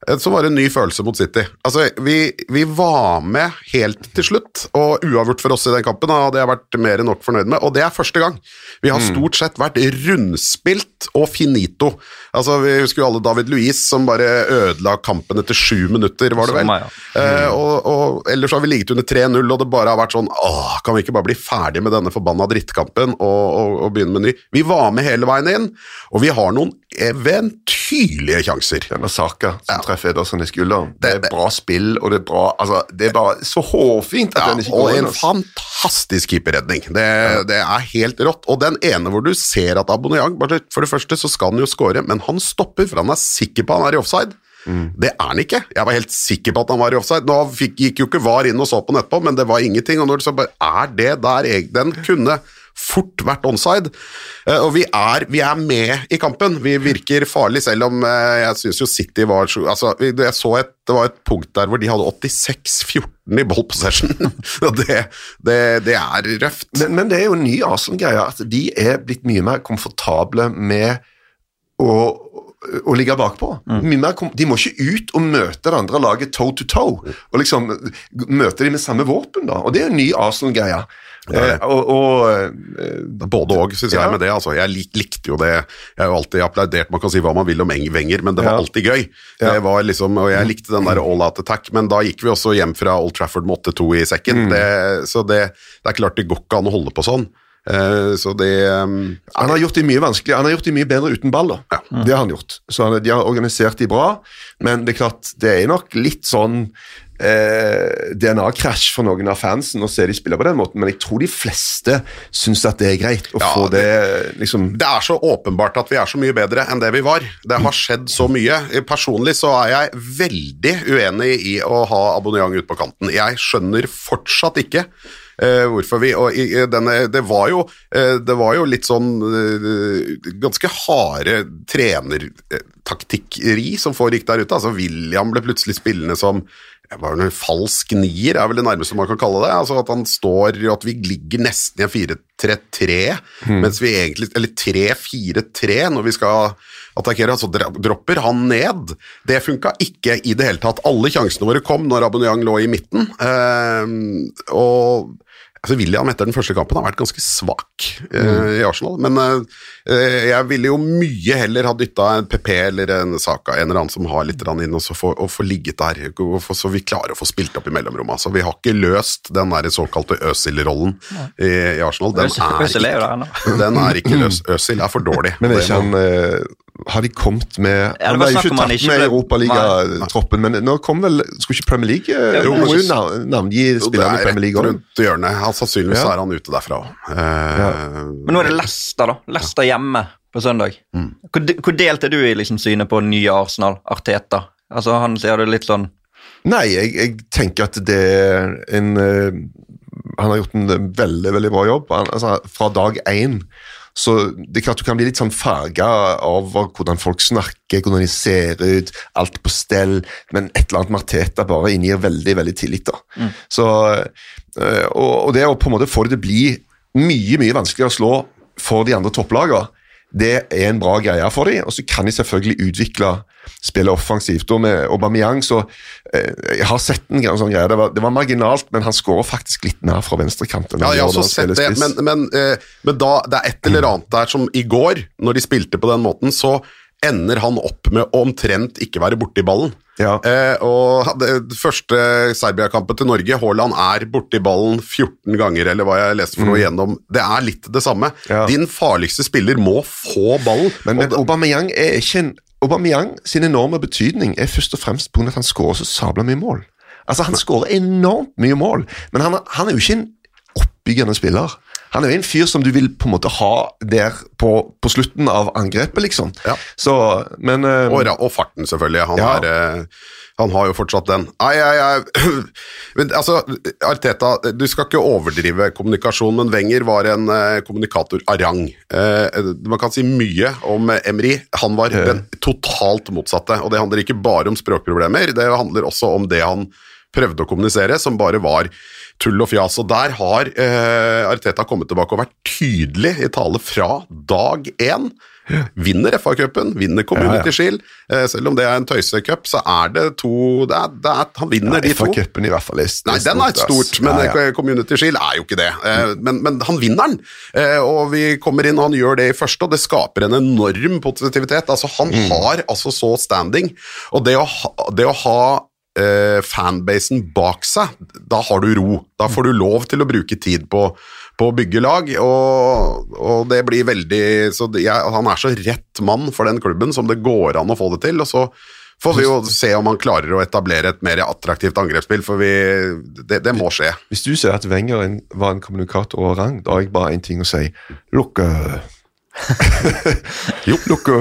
Eh, Så var det en ny følelse mot City. Altså, vi, vi var med helt til slutt, og uavgjort for oss i den kampen hadde jeg vært mer enn nok fornøyd med, og det er første gang. Vi har stort sett vært rundspilt og finito. Altså, Vi husker jo alle David Luiz som bare ødela kampen etter sju minutter, var det vel? Meg, ja. Eh, og, og ellers har vi ligget under 3-0, og det bare har vært sånn Åh, kan vi ikke bare bli ferdig med denne forbanna drittkampen og, og, og begynne med ny? Vi var med hele veien inn, og vi har noen eventyrlige sjanser. Denne Saka som Ja, treffer Ederson i skulderen. Det er bra spill, og det er bra altså, Det er bare så hårfint at Ja, den ikke går en Og en fantastisk keeperredning. Det, det er helt rått. Og den ene hvor du ser at bare For det første så skal han jo score, men han stopper, for han er sikker på han er i offside. Mm. Det er han ikke. Jeg var helt sikker på at han var i offside. Nå fikk, gikk jo ikke VAR inn og så på den etterpå, men det var ingenting. Og når du så bare Er det der jeg Den kunne fort vært onside. Eh, og vi er, vi er med i kampen. Vi virker farlig, selv om eh, jeg syns jo City var så altså, Jeg så et, det var et punkt der hvor de hadde 86-14 i ball possession. det, det, det er røft. Men, men det er jo en ny Arsenal-greie, at de er blitt mye mer komfortable med å, å ligge bakpå. Mm. de må ikke ut og møte det andre laget toe to toe, og liksom møte dem med samme våpen, da. Og det er en ny Arsenal-greie. er. Eh, og, og eh, Både og, syns Ja. jeg, med det. Altså, jeg lik, likte jo det. Jeg har jo alltid applaudert, man kan si hva man vil om Eng- Wenger, men det var Ja. alltid gøy. Ja. Det var liksom, og jeg likte den der all out attack, men da gikk vi også hjem fra Old Trafford med 8-2 i sekken. Mm. Det, så det, det er klart det går ikke an å holde på sånn. Eh, så det um, Han har gjort det mye vanskelig, han har gjort det mye bedre uten ball. da. Det har han gjort. Så han, De har organisert de bra, men det er klart, det er nok litt sånn eh, DNA-krasj for noen av fansen å se de spille på den måten, men jeg tror de fleste syns at det er greit å Ja, få det liksom Det er så åpenbart at vi er så mye bedre enn det vi var. Det har skjedd så mye. Personlig så er jeg veldig uenig i å ha Abonnement ut på kanten. Jeg skjønner fortsatt ikke eh, hvorfor vi Og i, denne, det, var jo, eh, det var jo litt sånn eh, ganske harde trenertaktikkeri som foregikk der ute. Altså William ble plutselig spillende som det var en falsk nier, er vel det nærmeste man kan kalle det. Altså At han står At vi ligger nesten i en 4-3-3, mens vi egentlig Eller 3-4-3 når vi skal attakkere. Altså dropper han ned. Det funka ikke i det hele tatt. Alle sjansene våre kom når Aubameyang lå i midten. Ehm, og altså William etter den første kampen har vært ganske svak eh, i Arsenal. Men eh, jeg ville jo mye heller ha dytta en PP eller en Saka, en eller annen som har litt inn, og så få, og få ligget der, og få- så vi klarer å få spilt opp i mellomrommet. Altså, vi har ikke løst den der såkalte Øsil-rollen i, i Arsenal. Den er, ikke, den er ikke løst. Øsil er for dårlig. Men er ikke han eh, Har de kommet med det Han ble ikke tatt ikke med i Europaligatroppen, men nå kom vel Skulle ikke Premier League eh, Ja, Jo, jo navngi spillerne i er Premier League òg. rundt hjørnet. Altså, sannsynligvis Ja. er han ute derfra òg. Eh, Men nå er det Leicester, da. Leicester hjemme på søndag. Mm. Hvor, hvor delt er du i liksom synet på nye Arsenal, Arteta? Altså, Han ser det litt sånn Nei, jeg, jeg tenker at det er en uh, Han har gjort en veldig veldig bra jobb. Han, altså, fra dag én så det er klart Du kan bli litt sånn farga over hvordan folk snakker, hvordan de ser ut, alt på stell, men et eller annet Marteta bare inngir veldig veldig tillit. da. Så, eh, og, og det å på en måte få det til å bli mye mye vanskeligere å slå for de andre topplagene, det er en bra greie for dem. Og så kan de selvfølgelig utvikle spillet offensivt. Og med Aubameyang så Jeg har sett en sånn greie. Det var, det var marginalt, men han skårer faktisk litt mer fra venstrekanten. Ja, jeg har også sett det, men, men, eh, men da, det er et eller annet der som i går, når de spilte på den måten, så ender han opp med å omtrent ikke være borti ballen. Ja. Eh, og det første Serbia-kampen til Norge, Haaland er borti ballen 14 ganger, eller hva jeg leste for noe igjennom. Det er litt det samme. Mm. Ja. Din farligste spiller må få ballen. Men, men Aubameyang er ikke en Aubameyang sin enorme betydning er først og fremst pga. at han skårer så sabla mye mål. Altså Han skårer enormt mye mål, men han, han er jo ikke en oppbyggende spiller. Han er jo en fyr som du vil på en måte ha der på, på slutten av angrepet, liksom. Ja. Så, men uh, Og, ra- og farten, selvfølgelig. Han, Ja. er, eh, han har jo fortsatt den. Ai, ai, ai. men, altså, Arteta, du skal ikke overdrive kommunikasjon, men Wenger var en eh, kommunikator av rang. Eh, man kan si mye om Emry. Han var den totalt motsatte. Og det handler ikke bare om språkproblemer, det handler også om det han prøvde å kommunisere, som bare var tull og fjas. Og der har eh, Arteta kommet tilbake og vært tydelig i tale fra dag én. Vinner FA-cupen, vinner Community Shield. Eh, selv om det er en tøysecup, så er det to det er, det er, Han vinner de to. FA-cupen i hvert fall er Nei, den er et stort, men ja, ja. eh, Community Shield er jo ikke det. Eh, Men, men han vinner den, og vi kommer inn og han gjør det i første, og det skaper en enorm positivitet. Altså, han Mm. har altså så standing, og det å det å ha fanbasen bak seg, da har du ro. Da får du lov til å bruke tid på, på å bygge lag, og, og det blir veldig det, jeg, Han er så rett mann for den klubben som det går an å få det til. og så får vi jo se om han klarer å etablere et mer attraktivt angrepsspill, for vi, det, det må skje. Hvis du sier at Wenger var en kommunikator av rang, da har jeg bare én ting å si. Lukke Jo, lukke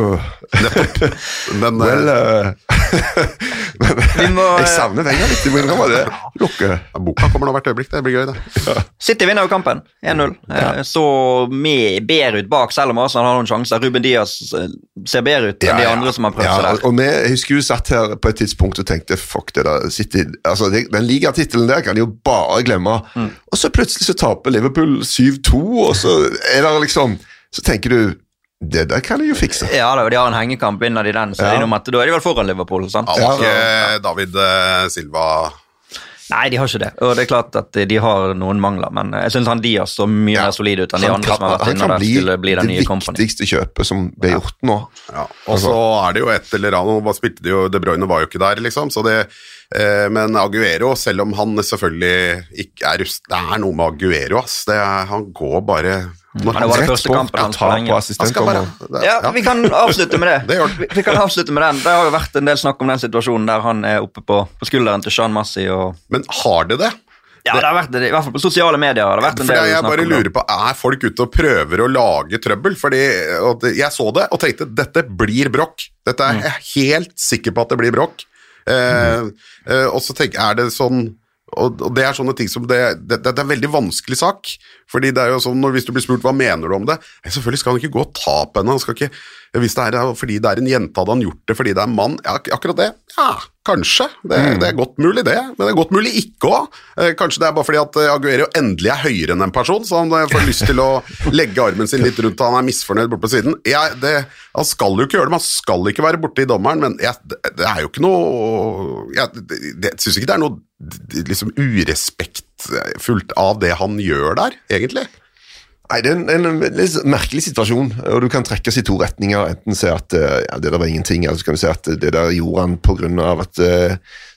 Nettopp. Men eh, Vel eh, må, Jeg eh, savner Wenger litt, jeg må det. Lukke eh, boka kommer nå hvert øyeblikk, det blir gøy, det. City vinner jo kampen 1-0. Ja. Så med, bedre ut bak, selv om Arsenal har noen sjanser. Ruben Diaz eh, ser bedre ut enn de andre som har prøvd ja, seg der. Og vi, jeg husker jo satt her på et tidspunkt og tenkte fuck det der City, altså Den ligatittelen der kan de jo bare glemme. Mm. Og så plutselig så taper Liverpool 7-2, og så er det liksom Så tenker du Det der kan de jo fikse. Ja, da, de har en hengekamp, vinner de den, så Ja. det med at da er de vel foran Liverpool. sant? Har Ja. ikke David eh, Silva Nei, de har ikke det. Og det er klart at de har noen mangler, men jeg syns han Diaz så mye Ja. mer solid ut enn de andre kan, som har vært han inne der bli skulle bli den kan nye company. viktigste kjøpet som ble gjort nå. Ja, og så er det jo et eller annet Hva spilte de jo De Bruyne var jo ikke der, liksom. Så det, eh, men Aguero, selv om han selvfølgelig ikke er rust Det er noe med Aguero, ass. Det er, han går bare Men det var det første kampen hans på lenge. bare Ja, vi kan avslutte med det. Det. Vi, kan avslutte med den. Det har jo vært en del snakk om den situasjonen der han er oppe på, på skulderen til Sean Massi og Men har det det? Ja, det har vært det, i hvert fall på sosiale medier har det vært en del jeg bare lurer på, Er folk ute og prøver å lage trøbbel? Fordi Jeg så det og tenkte dette blir bråk. Dette er jeg helt sikker på at det blir bråk. Eh, eh, og så tenker jeg, er det sånn og, og det er sånne ting som det, det, det er en veldig vanskelig sak. Fordi det er jo sånn, når, Hvis du blir spurt hva mener du om det Selvfølgelig skal han ikke gå og ta på henne. Han skal ikke, hvis det er fordi det er en jente, hadde han gjort det fordi det er en mann? Ja, akkurat det. Ja, kanskje. Det, det er godt mulig, det. Men det er godt mulig ikke òg. Kanskje det er bare fordi at eh, Aguero endelig er høyere enn en person, så han eh, får lyst til å legge armen sin litt rundt han er misfornøyd borte på siden. Ja, det, han skal jo ikke gjøre det, man skal ikke være borte i dommeren, men jeg, det, det er jo ikke noe Jeg, jeg syns ikke det er noe liksom urespektfullt av det han gjør der, egentlig. Nei, Det er en, en litt merkelig situasjon, og du kan trekkes i to retninger. Enten si at eh, ja, det der var ingenting, eller så kan du si at det der gjorde han pga. at uh,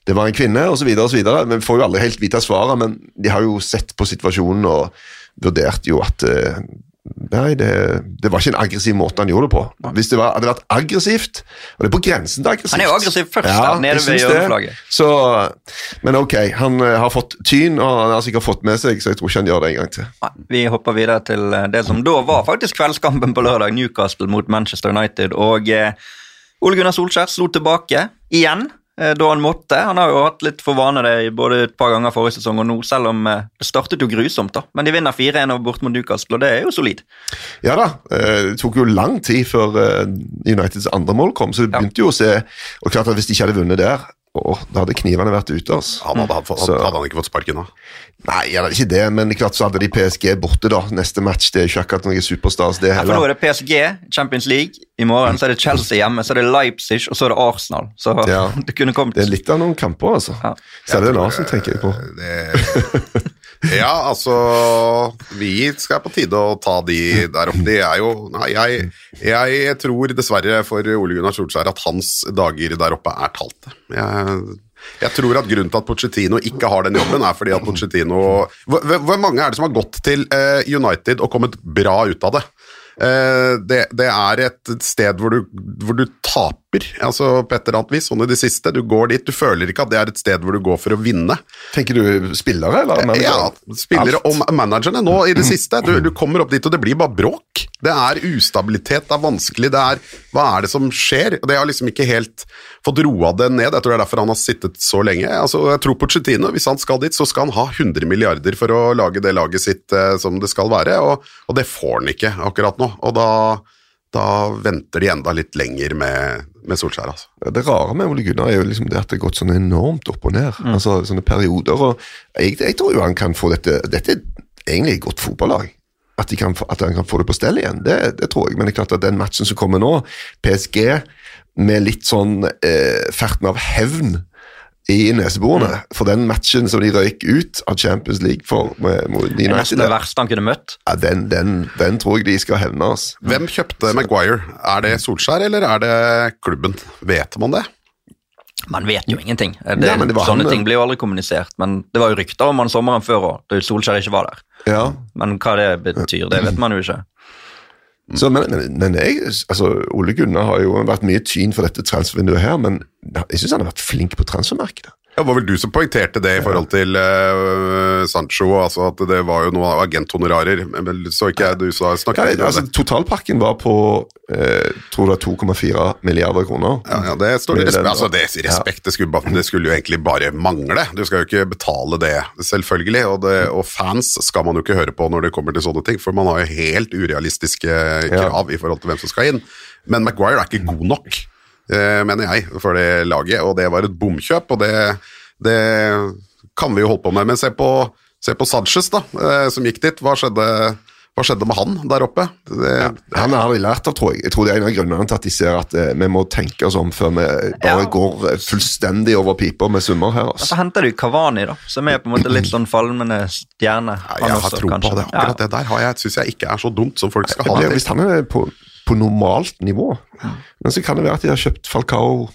det var en kvinne, osv. Vi får jo aldri helt vite svaret, men de har jo sett på situasjonen og vurdert jo at eh, Nei, det, det var ikke en aggressiv måte han gjorde det på. Hvis det var, hadde vært aggressivt, og det er på grensen til aggressivt Han er jo aggressiv først Ja, der, nede ved hjørneflagget. Så, men ok, han eh, har fått tyn, og han har sikkert fått med seg, så jeg tror ikke han gjør det en gang til. Nei, Vi hopper videre til eh, det som da var faktisk kveldskampen på lørdag, Newcastle mot Manchester United. Og eh, Ole Gunnar Solskjær slo tilbake igjen da han måtte. Han har jo hatt litt for vane det både et par ganger forrige sesong og nå, selv om eh, det startet jo grusomt. da. Men de vinner 4-1 over bort mot Newcastle, og det er jo solid. Ja da, eh, det tok jo lang tid før eh, Uniteds andre mål kom, så det Ja. begynte jo å se Og klart at hvis de ikke hadde vunnet der, å, da hadde knivene vært ute. Altså. Han hadde, hadde, Så- hadde han ikke fått sparken da? Nei, det er ikke det, men klart så hadde de PSG borte, da. Neste match det er ikke akkurat noen superstars, det Ja, for nå er det PSG, Champions League. I morgen så er det Chelsea hjemme, så er det Leipzig, og så er det Arsenal. Så Ja. det kunne kommet Det er litt av noen kamper, altså. Ja. Særlig den Arsen, tenker jeg på. Det, ja, altså Vi skal på tide å ta de der oppe. De er jo Nei, jeg, jeg tror dessverre for Ole Gunnar Solskjær at hans dager der oppe er talte. Jeg, tror at grunnen til at Pochettino ikke har den jobben, er fordi at Pochettino hvor mange er det som har gått til eh, United og kommet bra ut av det? Eh, det, det er et sted hvor du, hvor du taper, altså på et eller annet vis, sånn i det siste. Du går dit, du føler ikke at det er et sted hvor du går for å vinne. Tenker du spillere, eller? manager? Ja, spillere Alt. og managerne nå i det siste. Du, du kommer opp dit, og det blir bare bråk. Det er ustabilitet, det er vanskelig, det er Hva er det som skjer? Det har liksom ikke helt fått roa det ned. Jeg tror det er derfor han har sittet så lenge. Altså, jeg tror Pochettino, hvis han skal dit, så skal han ha 100 milliarder for å lage det laget sitt eh, som det skal være, og, og det får han ikke akkurat nå. Og da, da venter de enda litt lenger med, med Solskjær, altså. Det rare med Ole Gunnar er jo liksom det at det har gått sånn enormt opp og ned. Altså sånne perioder. og jeg, jeg tror jo han kan få dette Dette er egentlig et godt fotballag. At, de kan, få- at han kan få det på stell igjen, det, det tror jeg. Men det er klart at den matchen som kommer nå, PSG med litt sånn eh, ferten av hevn i neseborene for den matchen som de røyk ut av Champions League for med, mot Det er nesten det verste han kunne møtt. ja, den, den, den tror jeg de skal hevne. oss. Hvem kjøpte Maguire? Er det Solskjær, eller er det klubben? Vet man det? Man vet jo ingenting. Det, Ja, det sånne han, ting blir jo aldri kommunisert. Men det var jo rykter om han sommeren før òg, da Solskjær ikke var der. Ja, Men hva det betyr, det vet man jo ikke. Så, men, men, men jeg, altså, Ole Gunnar har jo vært mye tyn for dette transfervinduet her, men jeg syns han har vært flink på transfermarkedet. Ja, var vel du som poengterte det i forhold til uh, Sancho, altså at det var jo noe agenthonorarer. Men så ikke jeg du sa snakket ja, altså, Totalpakken var på eh, tror det er 2,4 milliarder kroner. Ja, ja, det står det respekt, altså, det, respekt det, skulle, det, skulle, jo egentlig bare mangle. Du skal jo ikke betale det, selvfølgelig. Og, det, og, fans skal man jo ikke høre på når det kommer til sånne ting, for man har jo helt urealistiske krav i forhold til hvem som skal inn. Men Maguire er ikke god nok. Eh, mener jeg, for det laget. Og det var et bomkjøp, og det, det kan vi jo holde på med. Men se på, se på Sanchez, da, eh, som gikk dit. Hva skjedde, hva skjedde med han der oppe? Det, ja, han har vi lært av, tror jeg. Jeg tror det er en av grunnene til at de ser at eh, vi må tenke oss om før vi bare ja. går fullstendig over pipa med summer her. Altså. Så henter du Kavani, da, som er på en måte litt sånn falmende stjerne. Ja, jeg har også, tro kanskje. på det. Akkurat det der har jeg, syns jeg ikke er så dumt som folk skal ha det. Hvis han er på på normalt nivå. Men så kan det være at de har kjøpt Falcao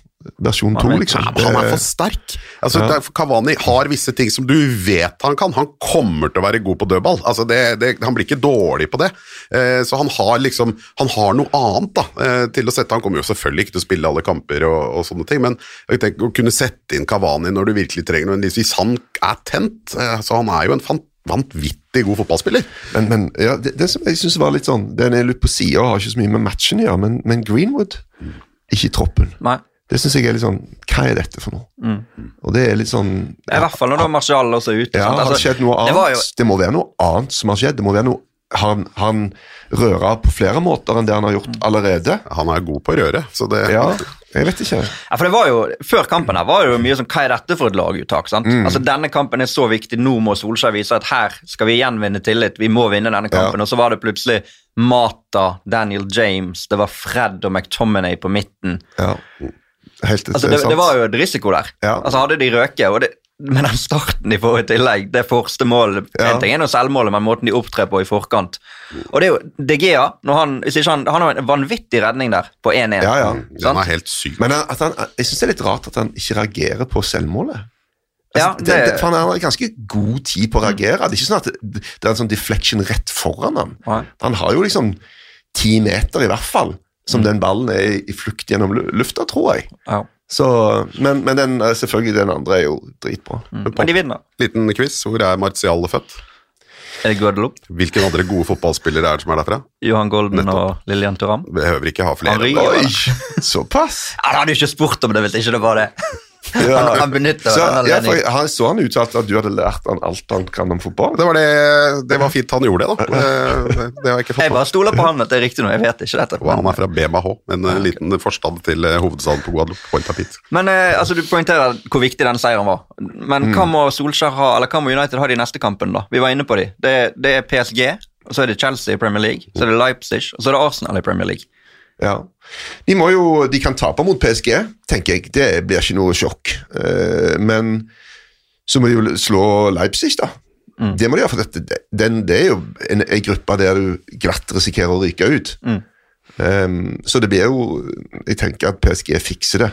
versjon 2, liksom. han er for sterk. Altså, ja. Kavani har visse ting som du vet han kan. Han kommer til å være god på dødball. Altså, det, det, han blir ikke dårlig på det. Eh, så han har liksom Han har noe annet da, eh, til å sette Han kommer jo selvfølgelig ikke til å spille alle kamper og, og sånne ting, men tenker, å kunne sette inn Kavani når du virkelig trenger noe Hvis han er tent eh, så Han er jo en fantastisk vanvittig god fotballspiller. Men, men ja, det, det, som jeg syns var litt sånn Den er litt på sida og har ikke så mye med matchen å gjøre, men, men, Greenwood ikke i troppen. Nei. Det syns jeg er litt sånn Hva er dette for noe? Mm. Og det er litt sånn I hvert fall når da Martial også er ute. Ja, har det skjedd noe annet? Det, jo... det, må være noe annet som har skjedd. Det må være noe han, han rører på flere måter enn det han har gjort allerede. Han er god på å røre, så det Ja, jeg vet ikke. Ja, for det var jo, Før kampen her var det jo mye sånn Hva er dette for et laguttak? sant? Mm. Altså Denne kampen er så viktig, nå må Solskjær vise at her skal vi igjen vinne tillit. Vi må vinne denne kampen. Ja. Og så var det plutselig Mata, Daniel James, det var Fred og McTominay på midten. Ja. Helt, altså, det, det, var jo et risiko der. Ja. Altså Hadde de røket og det, men den starten de får i tillegg, det første målet ja. En ting er noe selvmålet, men måten de opptrer på i forkant. Og det er jo De Gea han, han, han, har en vanvittig redning der på 1-1. Ja, ja. Den er helt syk. Men han, jeg syns det er litt rart at han ikke reagerer på selvmålet. Altså, ja, det, det, for Han har ganske god tid på å reagere. Det er ikke sånn at det, det er en sånn deflection rett foran ham. Han har jo liksom ti meter, i hvert fall, som mm. den ballen er i flukt gjennom lufta, tror jeg. Ja. Så, men, men den, eh, selvfølgelig den andre er jo dritbra. Mm. Men de vinner. Liten quiz. Hvor er Martial født? Er det Guadeloupe? Hvilke andre gode fotballspillere er det som er derfra? Johan Golden Nettopp. og Lillian Thuram. Behøver ikke ha flere. Oi, såpass? Ja, da hadde du ikke spurt om det hvis ikke det var det. Ja. Han, han benytter så, ja, for, han, så han uttalte at du hadde lært han alt han kan om fotball? Det var, det, det var fint han gjorde det, da. Det, det jeg Jeg bare stoler på han at det er riktig nå, jeg vet ikke dette. Og han er fra BMH, en okay. liten forstand til eh, hovedstaden på Guadeloupe. Men eh, altså, Du poengterer hvor viktig den seieren var. Men mm. hva må Solskjær ha, eller hva må United ha de neste kampene? da? Vi var inne på de. Det, det er PSG, og så er det Chelsea i Premier League, så er det Leipzig, og så er det Arsenal i Premier League. Ja. De, må jo, de kan tape mot PSG, tenker jeg. Det blir ikke noe sjokk. Uh, men så må de jo slå Leipzig, da. Mm. Det må de gjøre, for dette, den, det er jo en, en, gruppe der du glatt risikerer å ryke ut. Mm. Um, så det blir jo Jeg tenker at PSG fikser det,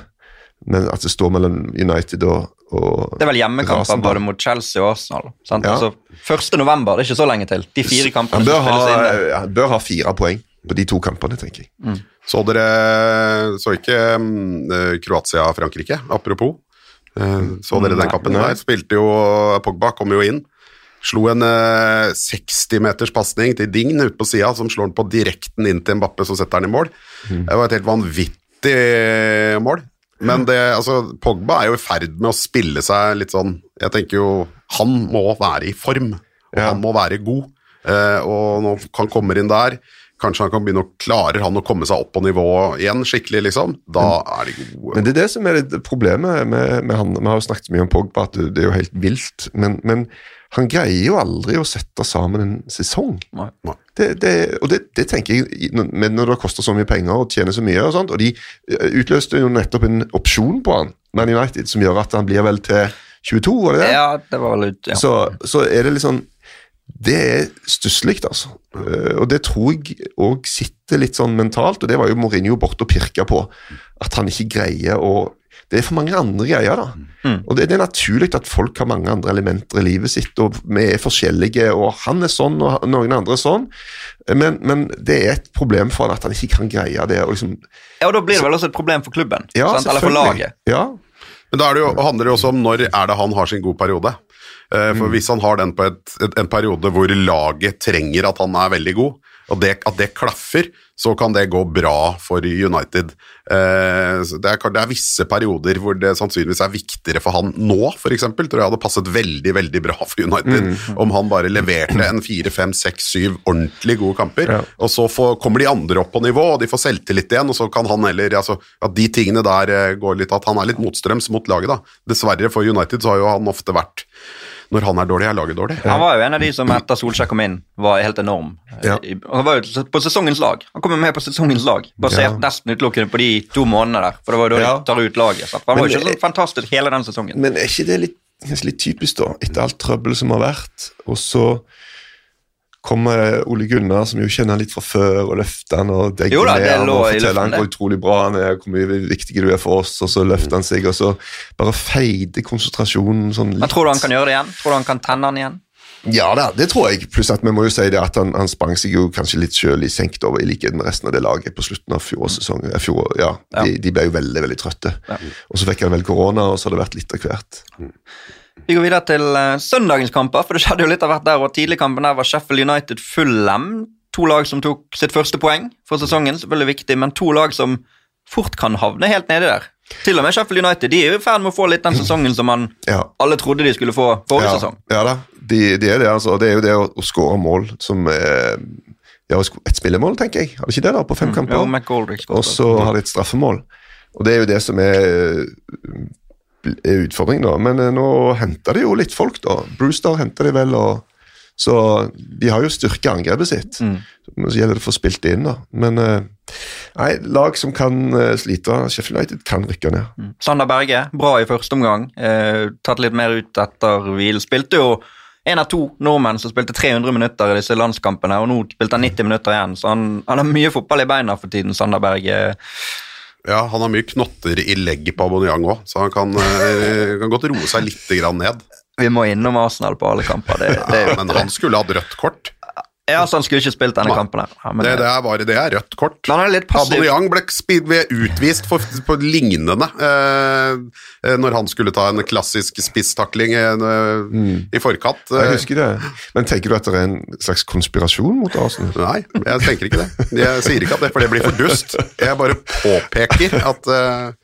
men at det står mellom United og, og Det er vel hjemmekamper både mot Chelsea og Arsenal. Sant? Ja. Altså, 1. november, det er ikke så lenge til. De fire kampene Han bør, ha, han bør ha fire poeng på de to kampene, tenker jeg. Mm. Så dere så ikke um, Kroatia-Frankrike, apropos? Uh, så dere den kampen der? Spilte jo Pogba, kom jo inn. Slo en uh, 60 meters pasning til Dign ute på sida, som slår den på direkten inn til Mbappe, som setter den i mål. Mm. Det var et helt vanvittig mål. Men det, altså, Pogba er jo i ferd med å spille seg litt sånn Jeg tenker jo Han må være i form, og ja. han må være god. Uh, og når han kommer inn der Kanskje han kan begynne å klarer han å komme seg opp på nivå igjen skikkelig, liksom. Da er de gode. Men det er det som er litt problemet med, med, han. Vi har jo snakket mye om Pogba, at det er jo helt vilt. Men, men han greier jo aldri å sette sammen en sesong. Nei. Det, det, og det, det, tenker jeg, men når det koster så mye penger og tjener så mye, og sånt, og de eh, utløste jo nettopp en opsjon på han, Man United, som gjør at han blir vel til 22, var det det? Ja, det var ut, ja. Så, så er det litt sånn det er stusslig, altså. Uh, og det tror jeg òg sitter litt sånn mentalt, og det var jo Mourinho borte og pirka på. At han ikke greier å Det er for mange andre greier, da. Og det, det er naturlig at folk har mange andre elementer i livet sitt, og vi er forskjellige, og han er sånn, og noen andre er sånn. Men, men det er et problem for han at han ikke kan greie det. Og liksom, Ja, og Da blir det vel også et problem for klubben, ja, sant? eller for laget. Ja, Men da er det jo, handler det jo også om når er det han har sin gode periode. Eh, For Hvis han har den på et, en periode hvor laget trenger at han er veldig god, og det, at det klaffer, så kan det gå bra for United. Eh, det, er, det er visse perioder hvor det sannsynligvis er viktigere for han nå, f.eks. Tror jeg hadde passet veldig veldig bra for United om han bare leverte en fire, fem, seks, syv ordentlig gode kamper. Ja. Og så får, kommer de andre opp på nivå, og de får selvtillit igjen, og så kan han heller altså, At de tingene der eh, går litt At han er litt motstrøms mot laget, da. Dessverre for United så har jo han ofte vært Når han er dårlig, er laget dårlig. Han var jo en av de som etter Solskjær kom inn, var helt enorm. Ja. Han var jo på sesongens lag. Han kom jo med på sesongens lag, basert Ja. nesten utelukkende på de to månedene der. For det var jo da Ja. de tar ut laget. Så. Han var jo ikke så fantastisk hele den sesongen. Men er ikke det litt, litt typisk, da? Etter alt trøbbelet som har vært, og så kommer Ole Gunnar, som jo kjenner han litt fra før, og løfter han og degger Jo da, ned han og forteller han hvor utrolig bra han er, hvor mye viktig du er for oss, og så løfter han seg, og så bare feider konsentrasjonen sånn litt. Men tror du han kan gjøre det igjen? Tror du han kan tenne han igjen? Ja da, det tror jeg. Pluss at vi må jo si det at han, han sprang seg jo kanskje litt sjøl i senk over, i likhet med resten av det laget på slutten av fjorårssesongen. Eh, Fjor, ja, de, de ble jo veldig, veldig trøtte. Ja. Og så fikk han vel korona, og så har det vært litt av hvert. Vi går videre til eh, søndagens kamper, for det skjedde jo litt av hvert der. og Tidligkampen der var Sheffield United fullem. To lag som tok sitt første poeng for sesongen, selvfølgelig viktig, men to lag som fort kan havne helt nedi der. Til og med Sheffield United de er i ferd med å få litt den sesongen som man Ja. alle trodde de skulle få forrige ja, sesong. Ja da, de, de er det. altså. Det er jo det å, å skåre mål som er ja, et spillemål, tenker jeg. Har de ikke det da, på fem kamper? McGoldrick skåret. Og så har de et straffemål. Og det er jo det som er, utfordringen, da. Men eh, nå henter de jo litt folk, da. Brewster henter de vel, og så de har jo styrke angrepet sitt. Mm. Så gjelder det å få spilt det inn, da. Men eh, nei, lag som kan eh, slite, Sheffield United kan rykke ned. Mm. Sander Berge, bra i første omgang. Eh, tatt litt mer ut etter hvil. Spilte jo en av to nordmenn som spilte 300 minutter i disse landskampene, og nå spilte han 90 minutter igjen, så han, han har mye fotball i beina for tiden, Sander Berge. Ja, Han har mye knotter i legget på Aubameyang òg, så han kan, eh, kan godt roe seg litt grann ned. Vi må innom Arsenal på alle kamper. Det, det ja, Men han skulle hatt rødt kort. Ja, så han skulle ikke spilt denne Nei. kampen her. Ja, men, Det, det, er bare, det er rødt kort. han er litt passiv. Aubameyang ble ble utvist for, på lignende eh, eh, når han skulle ta en klassisk spisstakling eh, i forkant. Jeg Eh, husker det. Men tenker du at det er en slags konspirasjon mot Arsenal? Nei, jeg tenker ikke det. Jeg sier ikke at det, for det blir for dust. Jeg bare påpeker at, eh,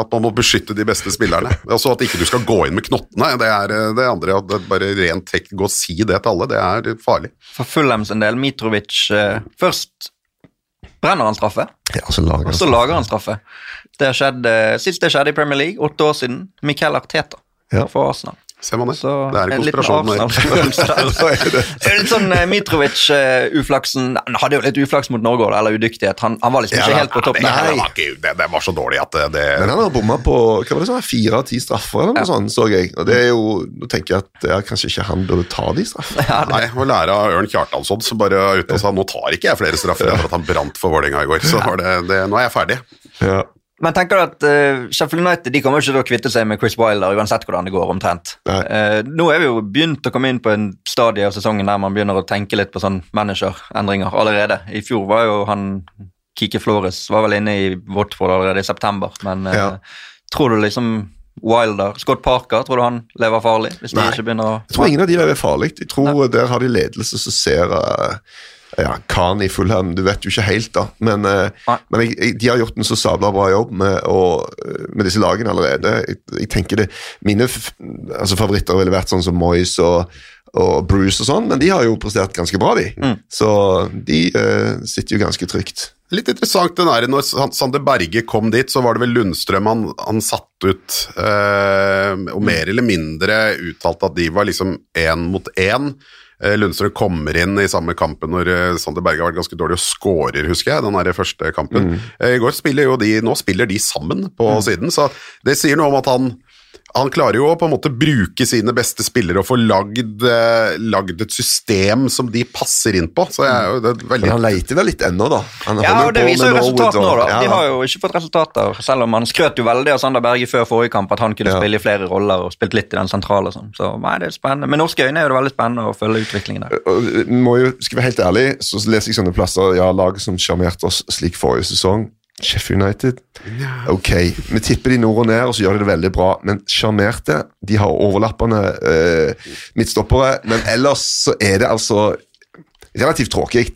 at man må beskytte de beste spillerne. Altså at ikke du skal gå inn med knottene. Det er eh, det andre. At det bare rent tek, gå og si det til alle, det er farlig. For Fulham en del, Mitrovic eh, Først brenner han straffe, Ja, så lager og så lager han straffe. Det skjedde, Sist det skjedde i Premier League, åtte år siden. Michael Arteta Ja. for Arsenal. Ser man det? Så det er en konspirasjon der. Er litt sånn eh, Mitrovic-uflaksen Han hadde jo litt uflaks mot Norge, eller udyktighet. Han, han var liksom Ja, ikke helt på topp. Nei. det, var ikke, det, det var så dårlig at det, det Men han har bomma på hva var det sånn, fire av ti straffer, eller noe sånt, så jeg. Og det er jo, Nå tenker jeg at er kanskje ikke han burde ta de straffene. Nei, å lære av Ørn Kjartansson som bare uten ute og sa nå tar ikke jeg flere straffer etter at han brant for Vålerenga i går. Så var det, det, nå er jeg ferdig. Ja. Men tenker du at uh, Sheffield United de kommer ikke til å kvitte seg med Chris Wilder uansett hvordan det går, omtrent. Nei. Eh, nå er vi jo begynt å komme inn på en stadie av sesongen der man begynner å tenke litt på sånn managerendringer allerede. I fjor var jo han Kike Flores var vel inne i Watford allerede i september, men uh, Ja. tror du liksom Wilder Scott Parker, tror du han lever farlig? Nei. å Jeg tror ingen av de der er farlig. Jeg tror der har de ledelse som ser eh, ja, Khan i Fulham, du vet jo ikke helt, da. Men, eh, men jeg, jeg, de har gjort en så sabla bra jobb med, og, med disse lagene allerede. Jeg, jeg tenker det, Mine f altså, favoritter ville vært sånn som Moyes og, og Bruce og sånn, men de har jo prestert ganske bra, de. Mm. Så de uh, sitter jo ganske trygt. Litt interessant den der, når San- Sander Berge kom dit, så var det vel Lundstrøm han, han satt ut, eh, og mer eller mindre uttalte at de var liksom én mot én. Eh, Lundstrøm kommer inn i samme kampen når eh, Sander Berge har vært ganske dårlig og skårer, husker jeg, den der første kampen. Mm. I går spiller jo de, nå spiller de sammen på siden, så det sier noe om at han han klarer jo å på en måte bruke sine beste spillere og få lagd, eh, lagd et system som de passer inn på. Så jeg er jo det er veldig Men han leiter vel litt ennå, da. Han Ja, og det viser jo resultat resultatene nå, da. De har jo ikke fått resultater, selv om han skrøt jo veldig av Sander Berge før forrige kamp, at han kunne Ja. spille i flere roller og spilt litt i den sentrale og sånn. Så nei, det er spennende. Med norske øyne er det veldig spennende å følge utviklingen der. Må jo, skal vi være helt ærlig, så leser jeg sånne plasser Ja, laget som sjarmerte oss slik forrige sesong, Sheffield United. Ok, vi tipper de nord og ned, og så gjør de det veldig bra. Men sjarmerte De har overlappende eh, midtstoppere, men ellers så er det altså relativt tråkig.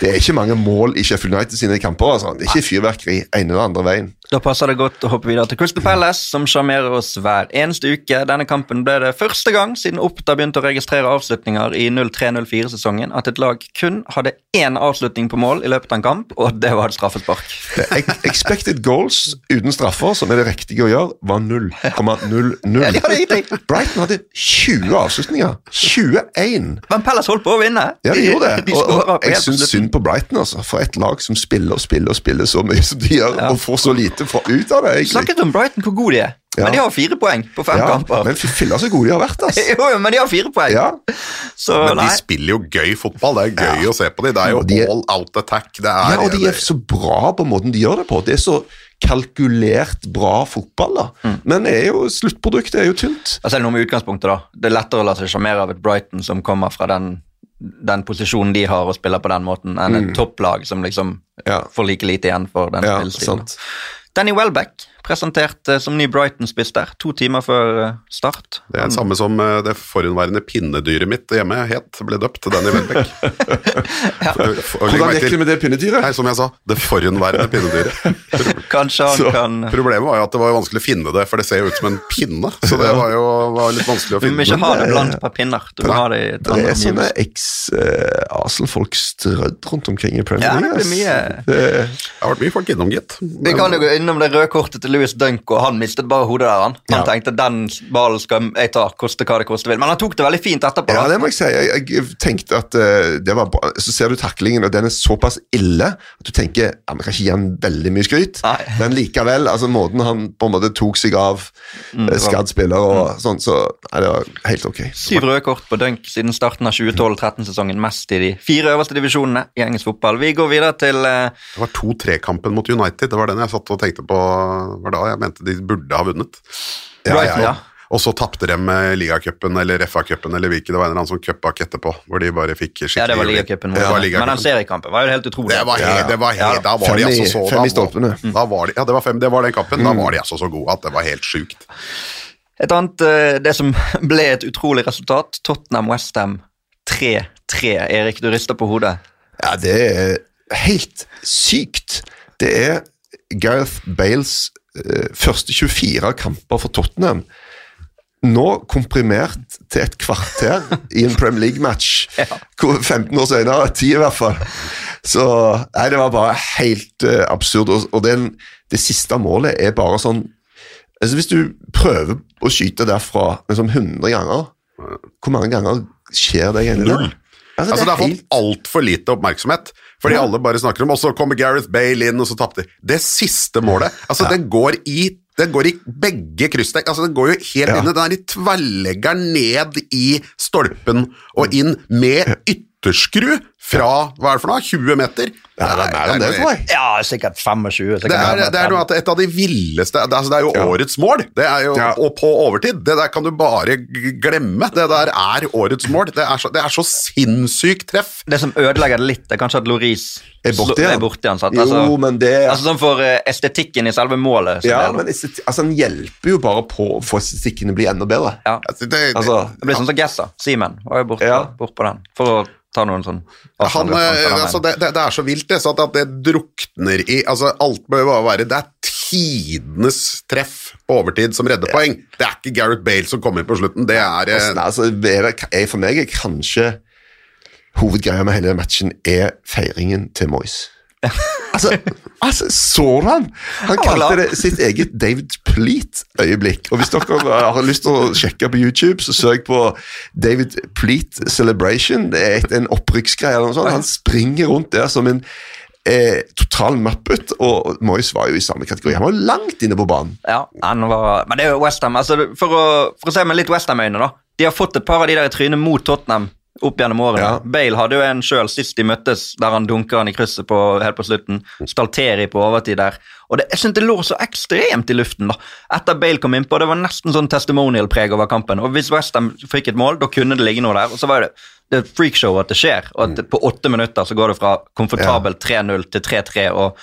Det er ikke mange mål i Sheffield United sine kamper. Altså. Det er ikke fyrverkeri ene eller andre veien. Da passer det godt å hoppe videre til Crystal Palace, som sjarmerer oss hver eneste uke. Denne kampen ble det første gang siden Oppda begynte å registrere avslutninger i 03-04-sesongen at et lag kun hadde én avslutning på mål i løpet av en kamp, og det var et straffespark. Expected goals uten straffer, som er det riktige å gjøre, var 0,00. Ja, de hadde ingenting. Brighton hadde 20 avslutninger. 21! Men Palace holdt på å vinne. Ja, de gjorde det. De Og, og jeg slutten. Synd på Brighton, altså. For et lag som spiller og spiller og spiller så mye som de gjør, Ja. og får så lite fra, ut av det, egentlig. Snakket om Brighton, hvor gode de er. Ja. Men de har fire poeng på fem Ja, kamper. men filla så gode de har vært, altså. Jo, jo, men de har fire poeng. Ja. Så Men nei. de spiller jo gøy fotball. Det er gøy å se på dem. Det er jo de er- all out attack. Det er, ja, og de er så bra på måten de gjør det på. Det er så kalkulert bra fotball, da. Mm. Men er jo, sluttproduktet er jo tynt. Altså, er noe med utgangspunktet, da. Det er lettere å la seg sjarmere av et Brighton som kommer fra den, den posisjonen de har og spiller på den måten, enn et topplag som liksom Mm. Ja. får like lite igjen for den Ja, spillestilen. Danny Welbeck presentert eh, som ny Brighton-spiss der, to timer før eh, start. Det er det samme som eh, det forhåndværende pinnedyret mitt hjemme het, ble døpt den Danny Welbeck. For- Hvordan gikk det med det pinnedyret? Nei, som jeg sa, det forhåndværende pinnedyret. Kanskje han Så- kan Problemet var jo at det var vanskelig å finne det, for det ser jo ut som en pinne. Så det var jo var litt vanskelig å finne. Du må ikke ha det blant par pinner. Du må ha det i et Det er sånne eks-Arsenal-folk strødd rundt omkring i Premier Ja, det blir mye- Det- Det har vært mye folk innom, gitt. Vi kan jo gå innom det røde kortet til Louis Dunk, og han mistet bare hodet der. Han Han Ja. tenkte den ballen skal jeg ta, koste hva det koste vil. Men han tok det veldig fint etterpå. Ja, det må jeg si. Jeg, jeg tenkte at uh, det var bra. Så ser du taklingen, og den er såpass ille at du tenker ja, vi kan ikke gi han veldig mye skryt, Nei. men likevel, altså måten han på en måte tok seg av Mm, eh, skadd spiller og sånn, så nei, det var helt ok. Syv røde kort på Dunk siden starten av 2012-13-sesongen. Mest i de fire øverste divisjonene i engelsk fotball. Vi går videre til uh, Det var 2-3-kampen mot United. Det var den jeg satt og tenkte på. Var da jeg mente de burde ha vunnet. Ja, ja, Ja. Og så tapte de med ligacupen eller FA-cupen eller hvilken det var en eller annen sånn cupbak etterpå, hvor de bare fikk skikkelig ja, det var ligacupen. Arsenal. Men den seriekampen var jo helt utrolig. Det var helt, det var helt, Ja, da var fem de altså så fem da i stolpene. var- Da var de, ja, det var, fem, det var den kampen. Da var de altså så gode at det var helt sjukt. Et annet, eh, det som ble et utrolig resultat, Tottenham-Westham 3-3. Erik, du rister på hodet. Ja, det er helt sykt. Det er Gareth Bales eh, første 24 kamper for Tottenham. Nå komprimert til et kvarter i en Premier League-match. ja. 15 år senere, 10 i hvert fall. Så nei, det var bare helt uh, absurd. Og, og den, det siste målet er bare sånn altså Hvis du prøver å skyte derfra liksom 100 ganger, hvor mange ganger skjer det egentlig? Null. Altså, det har fått helt altfor lite oppmerksomhet, fordi alle bare snakker om Og så kommer Gareth Bale inn, og så tapte de. Det siste målet Altså, den går i den går i begge kryssdekk. Altså, den går jo helt Ja. inn. Den er i tverrleggeren ned i stolpen og inn med ytterskru fra hva er det for noe, 20 meter. Ja, det er det, sikkert 25. sikkert Det er, det er 30. noe at et av de villeste det, er- altså det er jo Ja. årets mål, det er jo, Ja. og på overtid. Det der kan du bare glemme. Det der er årets mål. Det er så, det er så sinnssykt treff. Det som ødelegger det litt, er kanskje at Loris Er igjen? Er borte igjen sant? Jo, Altså, men det altså sånn for eh, estetikken i selve målet. Ja, det, men altså, han hjelper jo bare på å få estetikken til å bli enda bedre. ja. Altså, det, Altså, det blir sånn som Gessa. Simen var jo borte, Ja. bort på den. For å ta noen sånn han, eh, altså, det, det, er så vilt, det, så at det drukner i altså, Alt bør bare være Det er tidenes treff på overtid som redder poeng. Det er ikke Gareth Bale som kommer inn på slutten. Det er eh, Altså, nei, altså, for meg er kanskje hovedgreia med hele matchen er feiringen til Moyes. Altså, altså, så han? Han kalte det sitt eget David Pleat-øyeblikk. Og hvis dere har lyst til å sjekke på YouTube, så søk på David Pleat Celebration. Det er et, en opprykksgreie eller noe sånt. Han springer rundt der som en eh, total mappet, og Moyes var jo i samme kategori. Han var langt inne på banen. Ja, han var, men det er jo Westham. Altså, for, å, for å se med litt Westham-øyne, da. De har fått et par av de der i trynet mot Tottenham opp gjennom årene. Ja. Bale hadde jo en sjøl sist de møttes, der han dunker han i krysset på, helt på slutten. Stalteri på overtid der. Og det, jeg synes det lå så ekstremt i luften da. etter Bale kom innpå. Det var nesten sånn testimonial-preg over kampen. Og Hvis Westham fikk et mål, da kunne det ligge noe der. Og så var det det er et freakshow at det skjer. og at På åtte minutter så går det fra komfortabel 3-0 til 3-3. og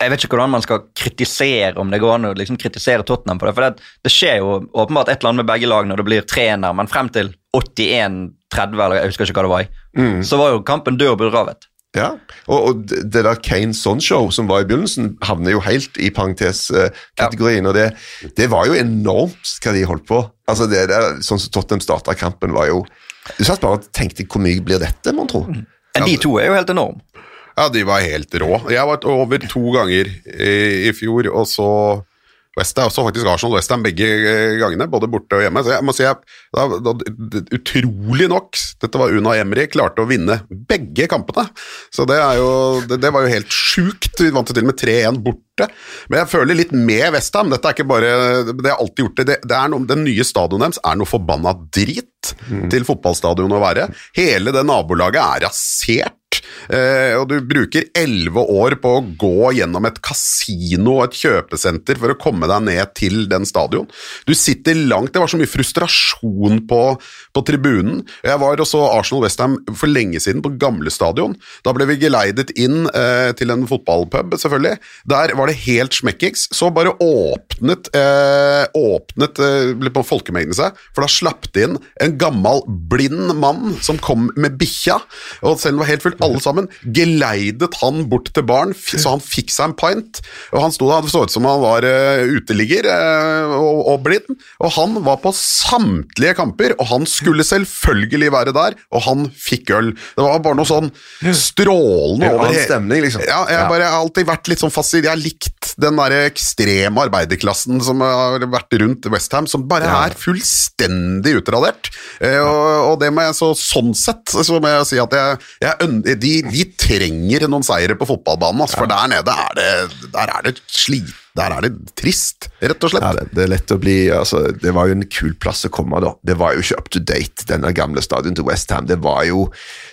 jeg vet ikke hvordan man skal kritisere om det går an å liksom kritisere Tottenham på det. For det, det skjer jo åpenbart et eller annet med begge lag når det blir 3-1 men frem til 81-30, eller jeg husker ikke hva det var i, så var jo kampen død og begravet. Ja, og, og det der Kane Son-show som var i begynnelsen, havner jo helt i parentes-kategorien. Og det, det var jo enormt hva de holdt på. Altså det der, Sånn som Tottenham starta kampen, var jo Du satt bare og tenkte hvor mye blir dette, mon tro? Men de to er jo helt enorme. Ja, de var helt rå. Jeg var over to ganger i, i fjor, og så Westham, også faktisk Arsenal Westham begge eh, gangene, både borte og hjemme. Så jeg må si jeg, da, da, utrolig nok, dette var Una Emry, klarte å vinne begge kampene. Så det, er jo, det, det var jo helt sjukt. Vi vant til og med 3-1 borte. Men jeg føler litt med Westham. Dette er ikke bare Det har alltid gjort det. det, det er noe, den nye stadionet deres er noe forbanna drit til fotballstadion å være. Hele det nabolaget er rasert. Eh, og du bruker elleve år på å gå gjennom et kasino og et kjøpesenter for å komme deg ned til den stadion. Du sitter langt Det var så mye frustrasjon på, på tribunen. Jeg var og så Arsenal Westham for lenge siden på gamle stadion. Da ble vi geleidet inn eh, til en fotballpub, selvfølgelig. Der var det helt smekkings. Så bare åpnet eh, Åpnet eh, på folkemengden seg, for da slapp det inn en gammel, blind mann som kom med bikkja. Og selv var helt fullt, alle sammen geleidet han bort til baren, så han fikk seg en pint. Og han sto der, det så ut som han var eh, uteligger eh, og, og blind. Og han var på samtlige kamper, og han skulle selvfølgelig være der, og han fikk øl. Det var bare noe sånn strålende over hele stemning, liksom. Ja, jeg bare jeg har alltid vært litt sånn fascinert. Jeg har likt den der ekstreme arbeiderklassen som har vært rundt Westham, som bare er fullstendig utradert. Eh, og, og det må jeg så sånn sett så må jeg si at jeg, jeg de, de trenger noen seire på fotballbanen, altså, for der nede er det, der er det slit. Der er det trist, rett og slett. Ja, det, det er lett å bli altså, Det var jo en kul plass å komme, da. Det var jo ikke up to date, denne gamle stadion til Westham. Det var jo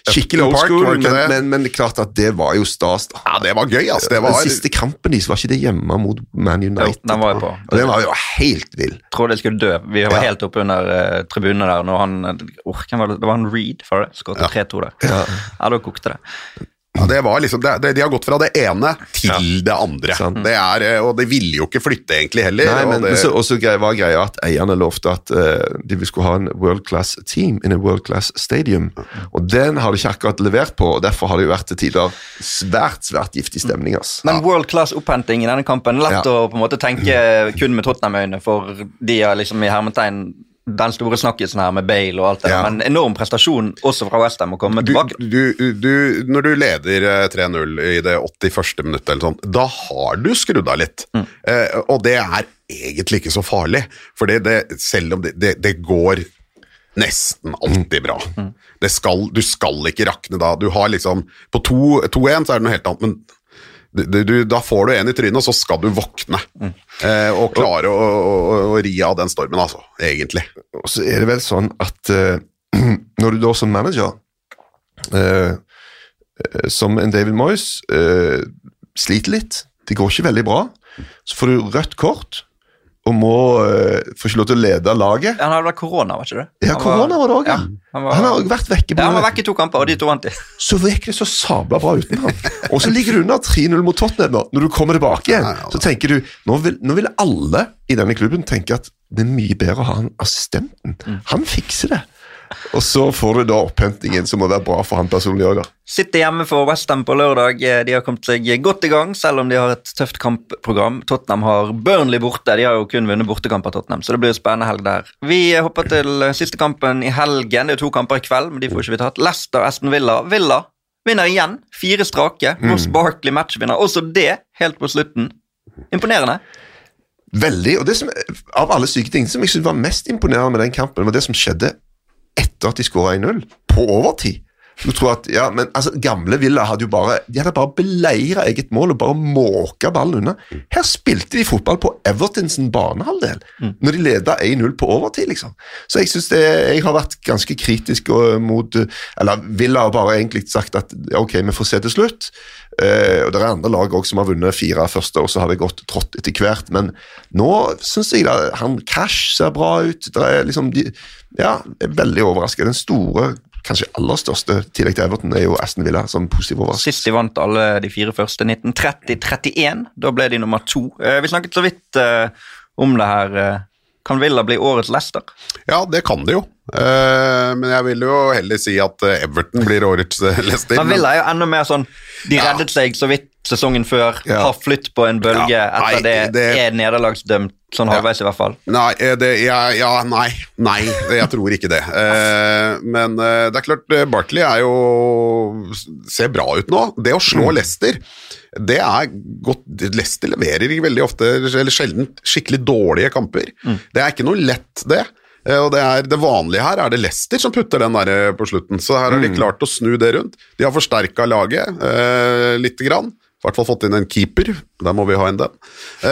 skikkelig old Park, school, men, men, men klart at det var jo stas. da. Ja, det var gøy, altså. Det var, Den siste kampen deres, var ikke det hjemme mot Man United? den var jeg på. Og den var jo helt vill. Tror de skulle dø. Vi var Ja. helt oppe under uh, tribunene der når han var det? det var han Reed for det, skåret 3-2 der. Ja. Ja, da kokte det. Ja, det var liksom, det, det, De har gått fra det ene til det andre. Sånn. Det er, eh, og de ville jo ikke flytte, egentlig, heller. Nei, og det, men så, også var greia at eierne lovte at uh, de skulle ha en world class team in a world class stadium. Og den har de ikke akkurat levert på, og derfor har det jo vært til tider svært, svært giftig stemning. ass. Men world class opphenting i denne kampen. Lett Ja. å på en måte tenke kun med Tottenham-øyne, for de har liksom i hermetegn den store snakkisen her med Bale og alt det der. Ja. Men enorm prestasjon også fra Westham å komme du, tilbake. du, du, når du leder eh, 3-0 i det 81. minuttet, eller sånn, da har du skrudd av litt. Eh, og det er egentlig ikke så farlig, for selv om det, det, det går nesten alltid bra. Det skal, du skal ikke rakne da. Du har liksom På 2-1 så er det noe helt annet, men du, du, da får du en i trynet, og så skal du våkne. Eh, og klare å, å, å, å ri av den stormen, altså. Egentlig. Og så er det vel sånn at eh, når du da som manager, eh, eh, som en David Moyes, eh, sliter litt, det går ikke veldig bra, så får du rødt kort og må uh, få ikke lov til å lede laget. Han hadde vært korona, var ikke det? Ja, Han korona var det òg, ja. han, var, Han har vært vekke. på ja, han var i to kamper, og de to vant de. Så gikk det så sabla bra uten ham. Og så ligger du under 3-0 mot Tottenham. nå. Når du kommer tilbake igjen, så tenker du nå vil, nå vil alle i denne klubben tenke at det er mye bedre å ha han assistenten. Han fikser det. Og så får du da opphentingen som må være bra for han personlig òg, da. Sitter hjemme for Westham på lørdag. Eh, De har kommet seg godt i gang, selv om de har et tøft kampprogram. Tottenham har Burnley borte. De har jo kun vunnet bortekamp av Tottenham, så det blir jo spennende helg der. Vi hopper til eh, siste kampen i helgen. Det er to kamper i kveld, men de får ikke vi tatt. Leicester Aston Villa. Villa vinner igjen. Fire strake. Ross Barkley matchvinner. Også det helt på slutten. Imponerende. Veldig. Og det som, av alle syke ting som jeg synes var mest imponerende med den kampen, var det som skjedde etter at de skåra 1-0, på overtid. Du tror at, ja, men altså, Gamle Villa hadde jo bare de hadde bare beleira eget mål og bare måka ballen unna. Her spilte de fotball på Evertons banehalvdel, når de leda 1-0 på overtid. liksom. Så jeg synes det, jeg har vært ganske kritisk mot Eller Villa har bare egentlig sagt at ok, vi får se til slutt. Uh, og Det er andre lag også som har vunnet fire første, og så har det gått trått etter hvert. Men nå syns jeg da, han Cash ser bra ut. Det er liksom de, ja, jeg er veldig overrasket. Den store, kanskje aller største tillegg til Everton er jo Aston Villa som positiv overraskelse. Sist de vant alle de fire første, 1930-31. Da ble de nummer to. Eh, vi snakket så vidt eh, om det her. Eh, kan Villa bli årets Leicester? Ja, det kan det jo. Eh, men jeg vil jo heller si at Everton blir årets Leicester. Men Villa er jo enda mer sånn De Ja. reddet seg så vidt sesongen før, Ja. har flytt på en bølge Ja, nei, etter det, det- er nederlagsdømt sånn halvveis, i hvert fall. Nei, eh, det, ja, ja, nei, nei, jeg tror ikke det. Eh, men eh, det er klart, Barkley Bartley er jo ser bra ut nå. Det å slå Leicester, det er godt Leicester leverer veldig ofte, eller sjelden, skikkelig dårlige kamper. Det er ikke noe lett, det. Eh, Og det, er, det vanlige her er det Leicester som putter den der eh, på slutten. Så her har de klart å snu det rundt. De har forsterka laget eh, lite grann. I hvert fall fått inn en keeper. Der må vi ha inn den. Eh,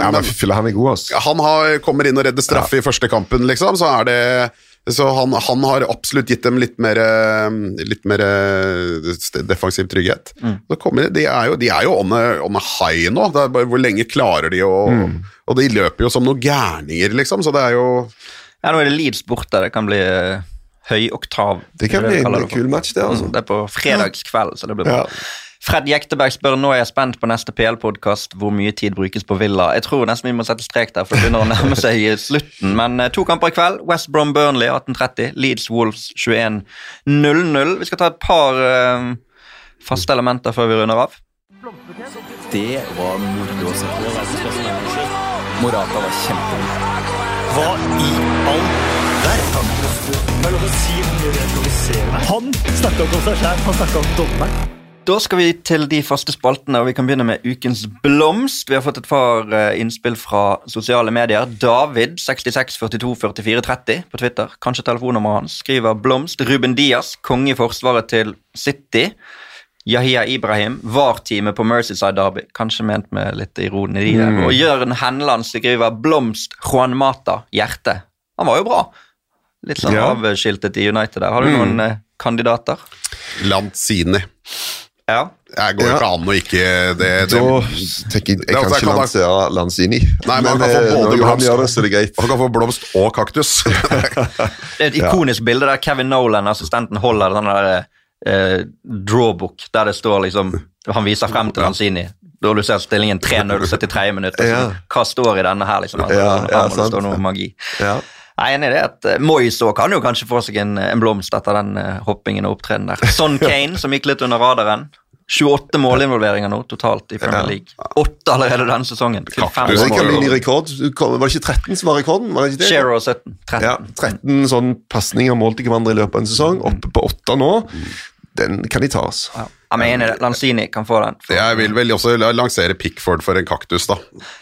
Ja, men- men Fyller han er god, altså. han har, kommer inn og redder straffe i første kampen, liksom, så er det så han, han har absolutt gitt dem litt mer, eh, litt mer eh, defensiv trygghet. Mm. kommer de, de er jo, de er jo on a, on a high nå. Det er bare, hvor lenge klarer de å Og de løper jo som noen gærninger, liksom, så det er jo Ja, nå er det Leeds borte. Det kan bli uh, høyoktav. Det kan bli en kul match, det, altså. Mm, det er på fredagskveld, så det blir bra. Ja. Fred Jekteberg spør nå er jeg spent på neste PL-podkast hvor mye tid brukes på Villa. Jeg tror nesten vi må sette strek der, for det begynner å nærme seg slutten. Men eh, to kamper i kveld. West Brom Burnley 18.30, Leeds Wolves 21.00. Vi skal ta et par uh, faste elementer før vi runder av. Det var moro å se på. Morata var kjempegod. Hva i all verden? Er. Han snakka ikke om seg sjæl, han snakka om dommeren. Da skal vi til de faste spaltene, og vi kan begynne med ukens blomst. Vi har fått et par eh, innspill fra sosiale medier. David, 66 42 44 30 på Twitter, kanskje telefonnummeret hans, skriver blomst. Ruben Diaz, konge i forsvaret til City. Yahya Ibrahim, VAR-teamet på Mercyside Derby, kanskje ment med litt ironi i Mm. Og Jørn Henland skriver blomst. Juan Mata, hjerte. Han var jo bra. Litt sånn Ja. avskiltet i United der. Har du noen eh, kandidater? Lanzini. Ja. Jeg går Ja. ikke an å ikke det, det, Da tenker jeg jeg Ja, kan ikke kan lansere Lanzini. Nei, men han kan eh, få både blomst- gjør det, så er greit. Han kan få blomst og kaktus. Det er et ikonisk bilde der Kevin Nolan, assistenten, holder den der eh, drawbook der det står liksom Han viser frem til Lanzini. Da du ser stillingen 3-0 73 minutter. Ja. Hva står i denne her, liksom? Altså, Ja, ja, her må det sant. stå noe magi. Ja. Jeg er enig i det at uh, Moyes kan jo kanskje få seg en, en blomst etter den uh, hoppingen og opptredenen der. Son Kane, som gikk litt under radaren. 28 målinvolveringer nå totalt i Premier League. Åtte allerede denne sesongen. Til fem Det kan bli ny rekord. Var det ikke 13 som var rekorden? Var det ikke det? Shearer 17. 13. Ja, 13 sånn pasninger målt til hverandre i løpet av en sesong. Oppe på åtte nå. Den kan de ta, altså. Ja. Jeg er i det. Lanzini kan få den. For- Jeg vil vel også lansere Pickford for en kaktus, da.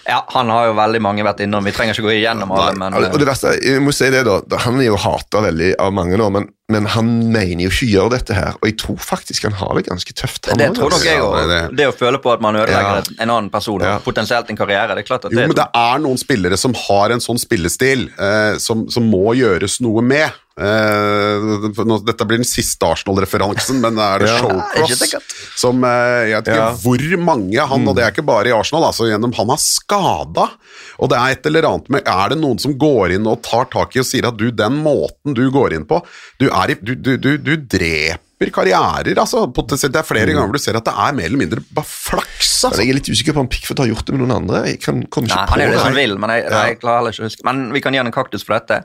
Ja, han har jo veldig mange vært innom. Vi trenger ikke gå igjennom alle, men Og det verste, jeg må si det da, Han er jo hata veldig av mange nå, men, men han mener jo ikke å gjøre dette her. Og jeg tror faktisk han har det ganske tøft. det, han det også, tror nok jeg Ja, det- Det å føle på at man ødelegger Ja. en annen person, Ja. potensielt en karriere, det er klart at Jo, det, men det er noen spillere som har en sånn spillestil eh, som, som må gjøres noe med. Eh, dette blir den siste Arsenal-referansen, men er det Ja. Ja, Showcross som eh, Jeg vet ikke Ja. hvor mange han, og det er ikke bare i Arsenal, altså gjennom han har skada. Og det er et eller annet med Er det noen som går inn og tar tak i og sier at du, den måten du går inn på Du, er i, du, du, du, du dreper karrierer, altså. Potensielt, det er flere ganger du ser at det er mer eller mindre bare flaks, altså. jeg er litt usikker på om Pickford har gjort det med noen andre. Jeg kan, kommer ikke Nei, på han er det som vil, men jeg, Ja. jeg klarer heller ikke å huske. Men vi kan gi han en kaktus for dette.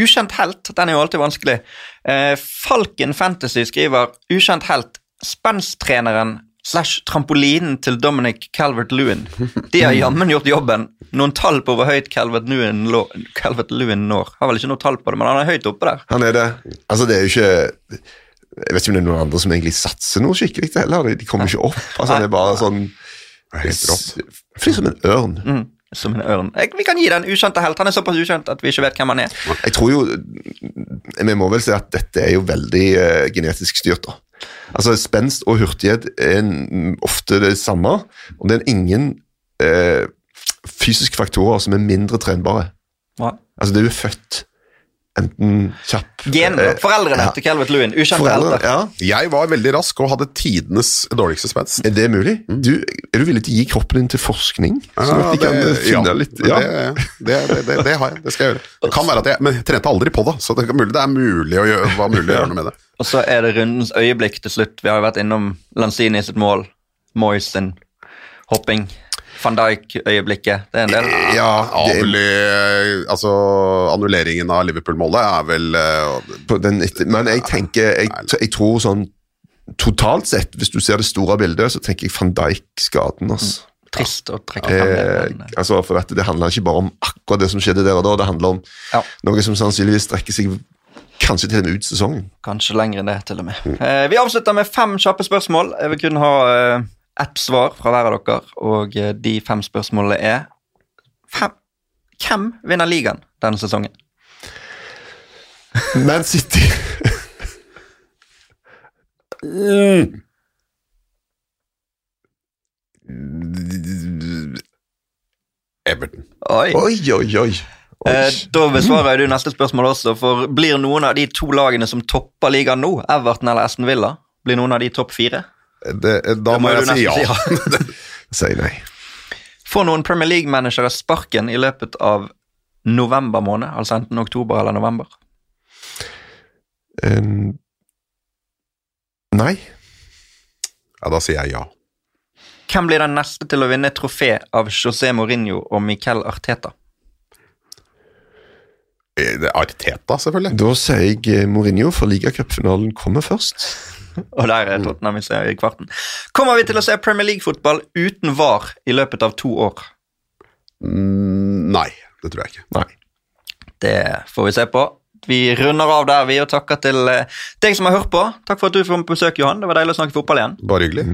Ukjent helt, den er jo alltid vanskelig. Eh, Falken Fantasy skriver ukjent helt, spenstreneren slash trampolinen til Dominic Calvert-Lewin. De har jammen gjort jobben. Noen tall på hvor høyt Calvert-Lewin Calvert-Lewin når. Har vel ikke noe tall på det, men han er høyt oppe der. Han er det. Altså, det er jo ikke Jeg vet ikke om det er noen andre som egentlig satser noe skikkelig heller. De kommer ikke opp. Altså, han er bare sånn Det Fly som en ørn. Som en ørn. Jeg, vi kan gi den ukjente helt. Han er såpass ukjent at vi ikke vet hvem han er. Jeg tror jo Vi må vel si at dette er jo veldig uh, genetisk styrt, da. Altså, Spenst og hurtighet er en, ofte det samme, og det er ingen uh, fysiske faktorer som er mindre trenbare. Ja. Altså, det er jo født enten kjapp Gen, eh, Foreldrene ja. til Calvert Lewin. Ukjente Foreldre, helter. ja. Jeg var veldig rask og hadde tidenes dårligste spenst. Er det mulig? Du, er du villig til å gi kroppen din til forskning? Sånn at de kan det- finne ja, litt ja. Det, det, det, har jeg. Det skal jeg gjøre. Det kan være at jeg Men jeg trente aldri på det, så det, er mulig, det er mulig å gjøre, var mulig å gjøre noe med det. Og så er det rundens øyeblikk til slutt. Vi har jo vært innom Lanzini sitt mål, Moyes sin hopping, van Dijk-øyeblikket. Det er en del. Ja, det er altså Annulleringen av Liverpool-målet er vel eh, på den Men jeg tenker jeg, jeg tror sånn totalt sett, hvis du ser det store bildet, så tenker jeg van Dijk-skaden. Altså. Trist å trekke det. Eh, men, altså, for dette, Det handler ikke bare om akkurat det som skjedde der og da, det handler om Ja. noe som sannsynligvis strekker seg kanskje til en ut sesongen. Kanskje lenger enn det, til og med. Eh, vi avslutter med fem kjappe spørsmål. Jeg vil kun ha eh, ett svar fra hver av dere, og eh, de fem spørsmålene er fem. Hvem vinner ligaen denne sesongen? Man City Everton. Oi. Oi, oi, oi. oi. Eh, da besvarer du neste spørsmål også, for blir noen av de to lagene som topper ligaen nå, Everton eller Aston Villa, blir noen av de topp fire? Det, da Det må jeg si ja. ja. Sier nei. Får noen Premier League-managere sparken i løpet av november måned, altså enten oktober eller november? Um, nei. Ja, da sier jeg ja. Hvem blir den neste til å vinne trofé av José Mourinho og Miquel Arteta? Eh, Arteta, selvfølgelig. Da sier jeg Mourinho, for ligacupfinalen kommer først. Og der er Tottenham i kvarten. Kommer vi til å se Premier League-fotball uten VAR i løpet av to år? Mm, nei, det tror jeg ikke. Nei. Det får vi se på. Vi runder av der, vi, og takker til eh, deg som har hørt på. Takk for at du kom på besøk, Johan. Det var deilig å snakke fotball igjen. Bare hyggelig.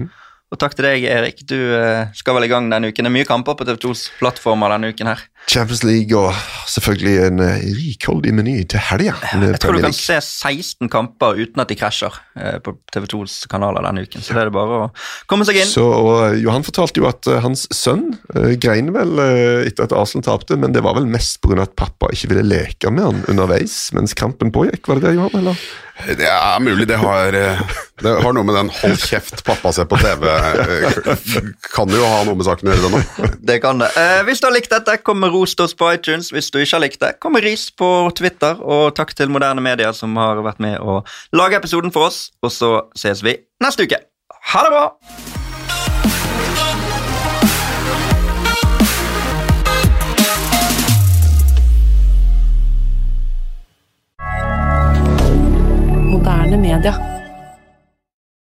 Og takk til deg, Erik. Du eh, skal vel i gang denne uken. Det er mye kamper på TV2s plattformer denne uken her. Champions League og selvfølgelig en eh, rikholdig meny til helga. Jeg tror du kan se 16 kamper uten at de krasjer eh, på TV2s kanaler denne uken. Så det er det bare å komme seg inn. Så, Johan fortalte jo at hans sønn grein vel etter at Arsenal tapte, men det var vel mest pga. at pappa ikke ville leke med han underveis mens kampen pågikk. Var det det, Johan? eller? Det er mulig det har eh, Det har noe med den 'hold kjeft, pappa ser på TV' eh, Kan jo ha noe med saken å gjøre, det nå. Det kan det. Eh, hvis du har likt dette, kom med ros til oss på iTunes. Hvis du ikke har likt det, kom med ris på Twitter. Og takk til moderne medier som har vært med å lage episoden for oss. Og så ses vi neste uke. Ha det bra! Moderne media.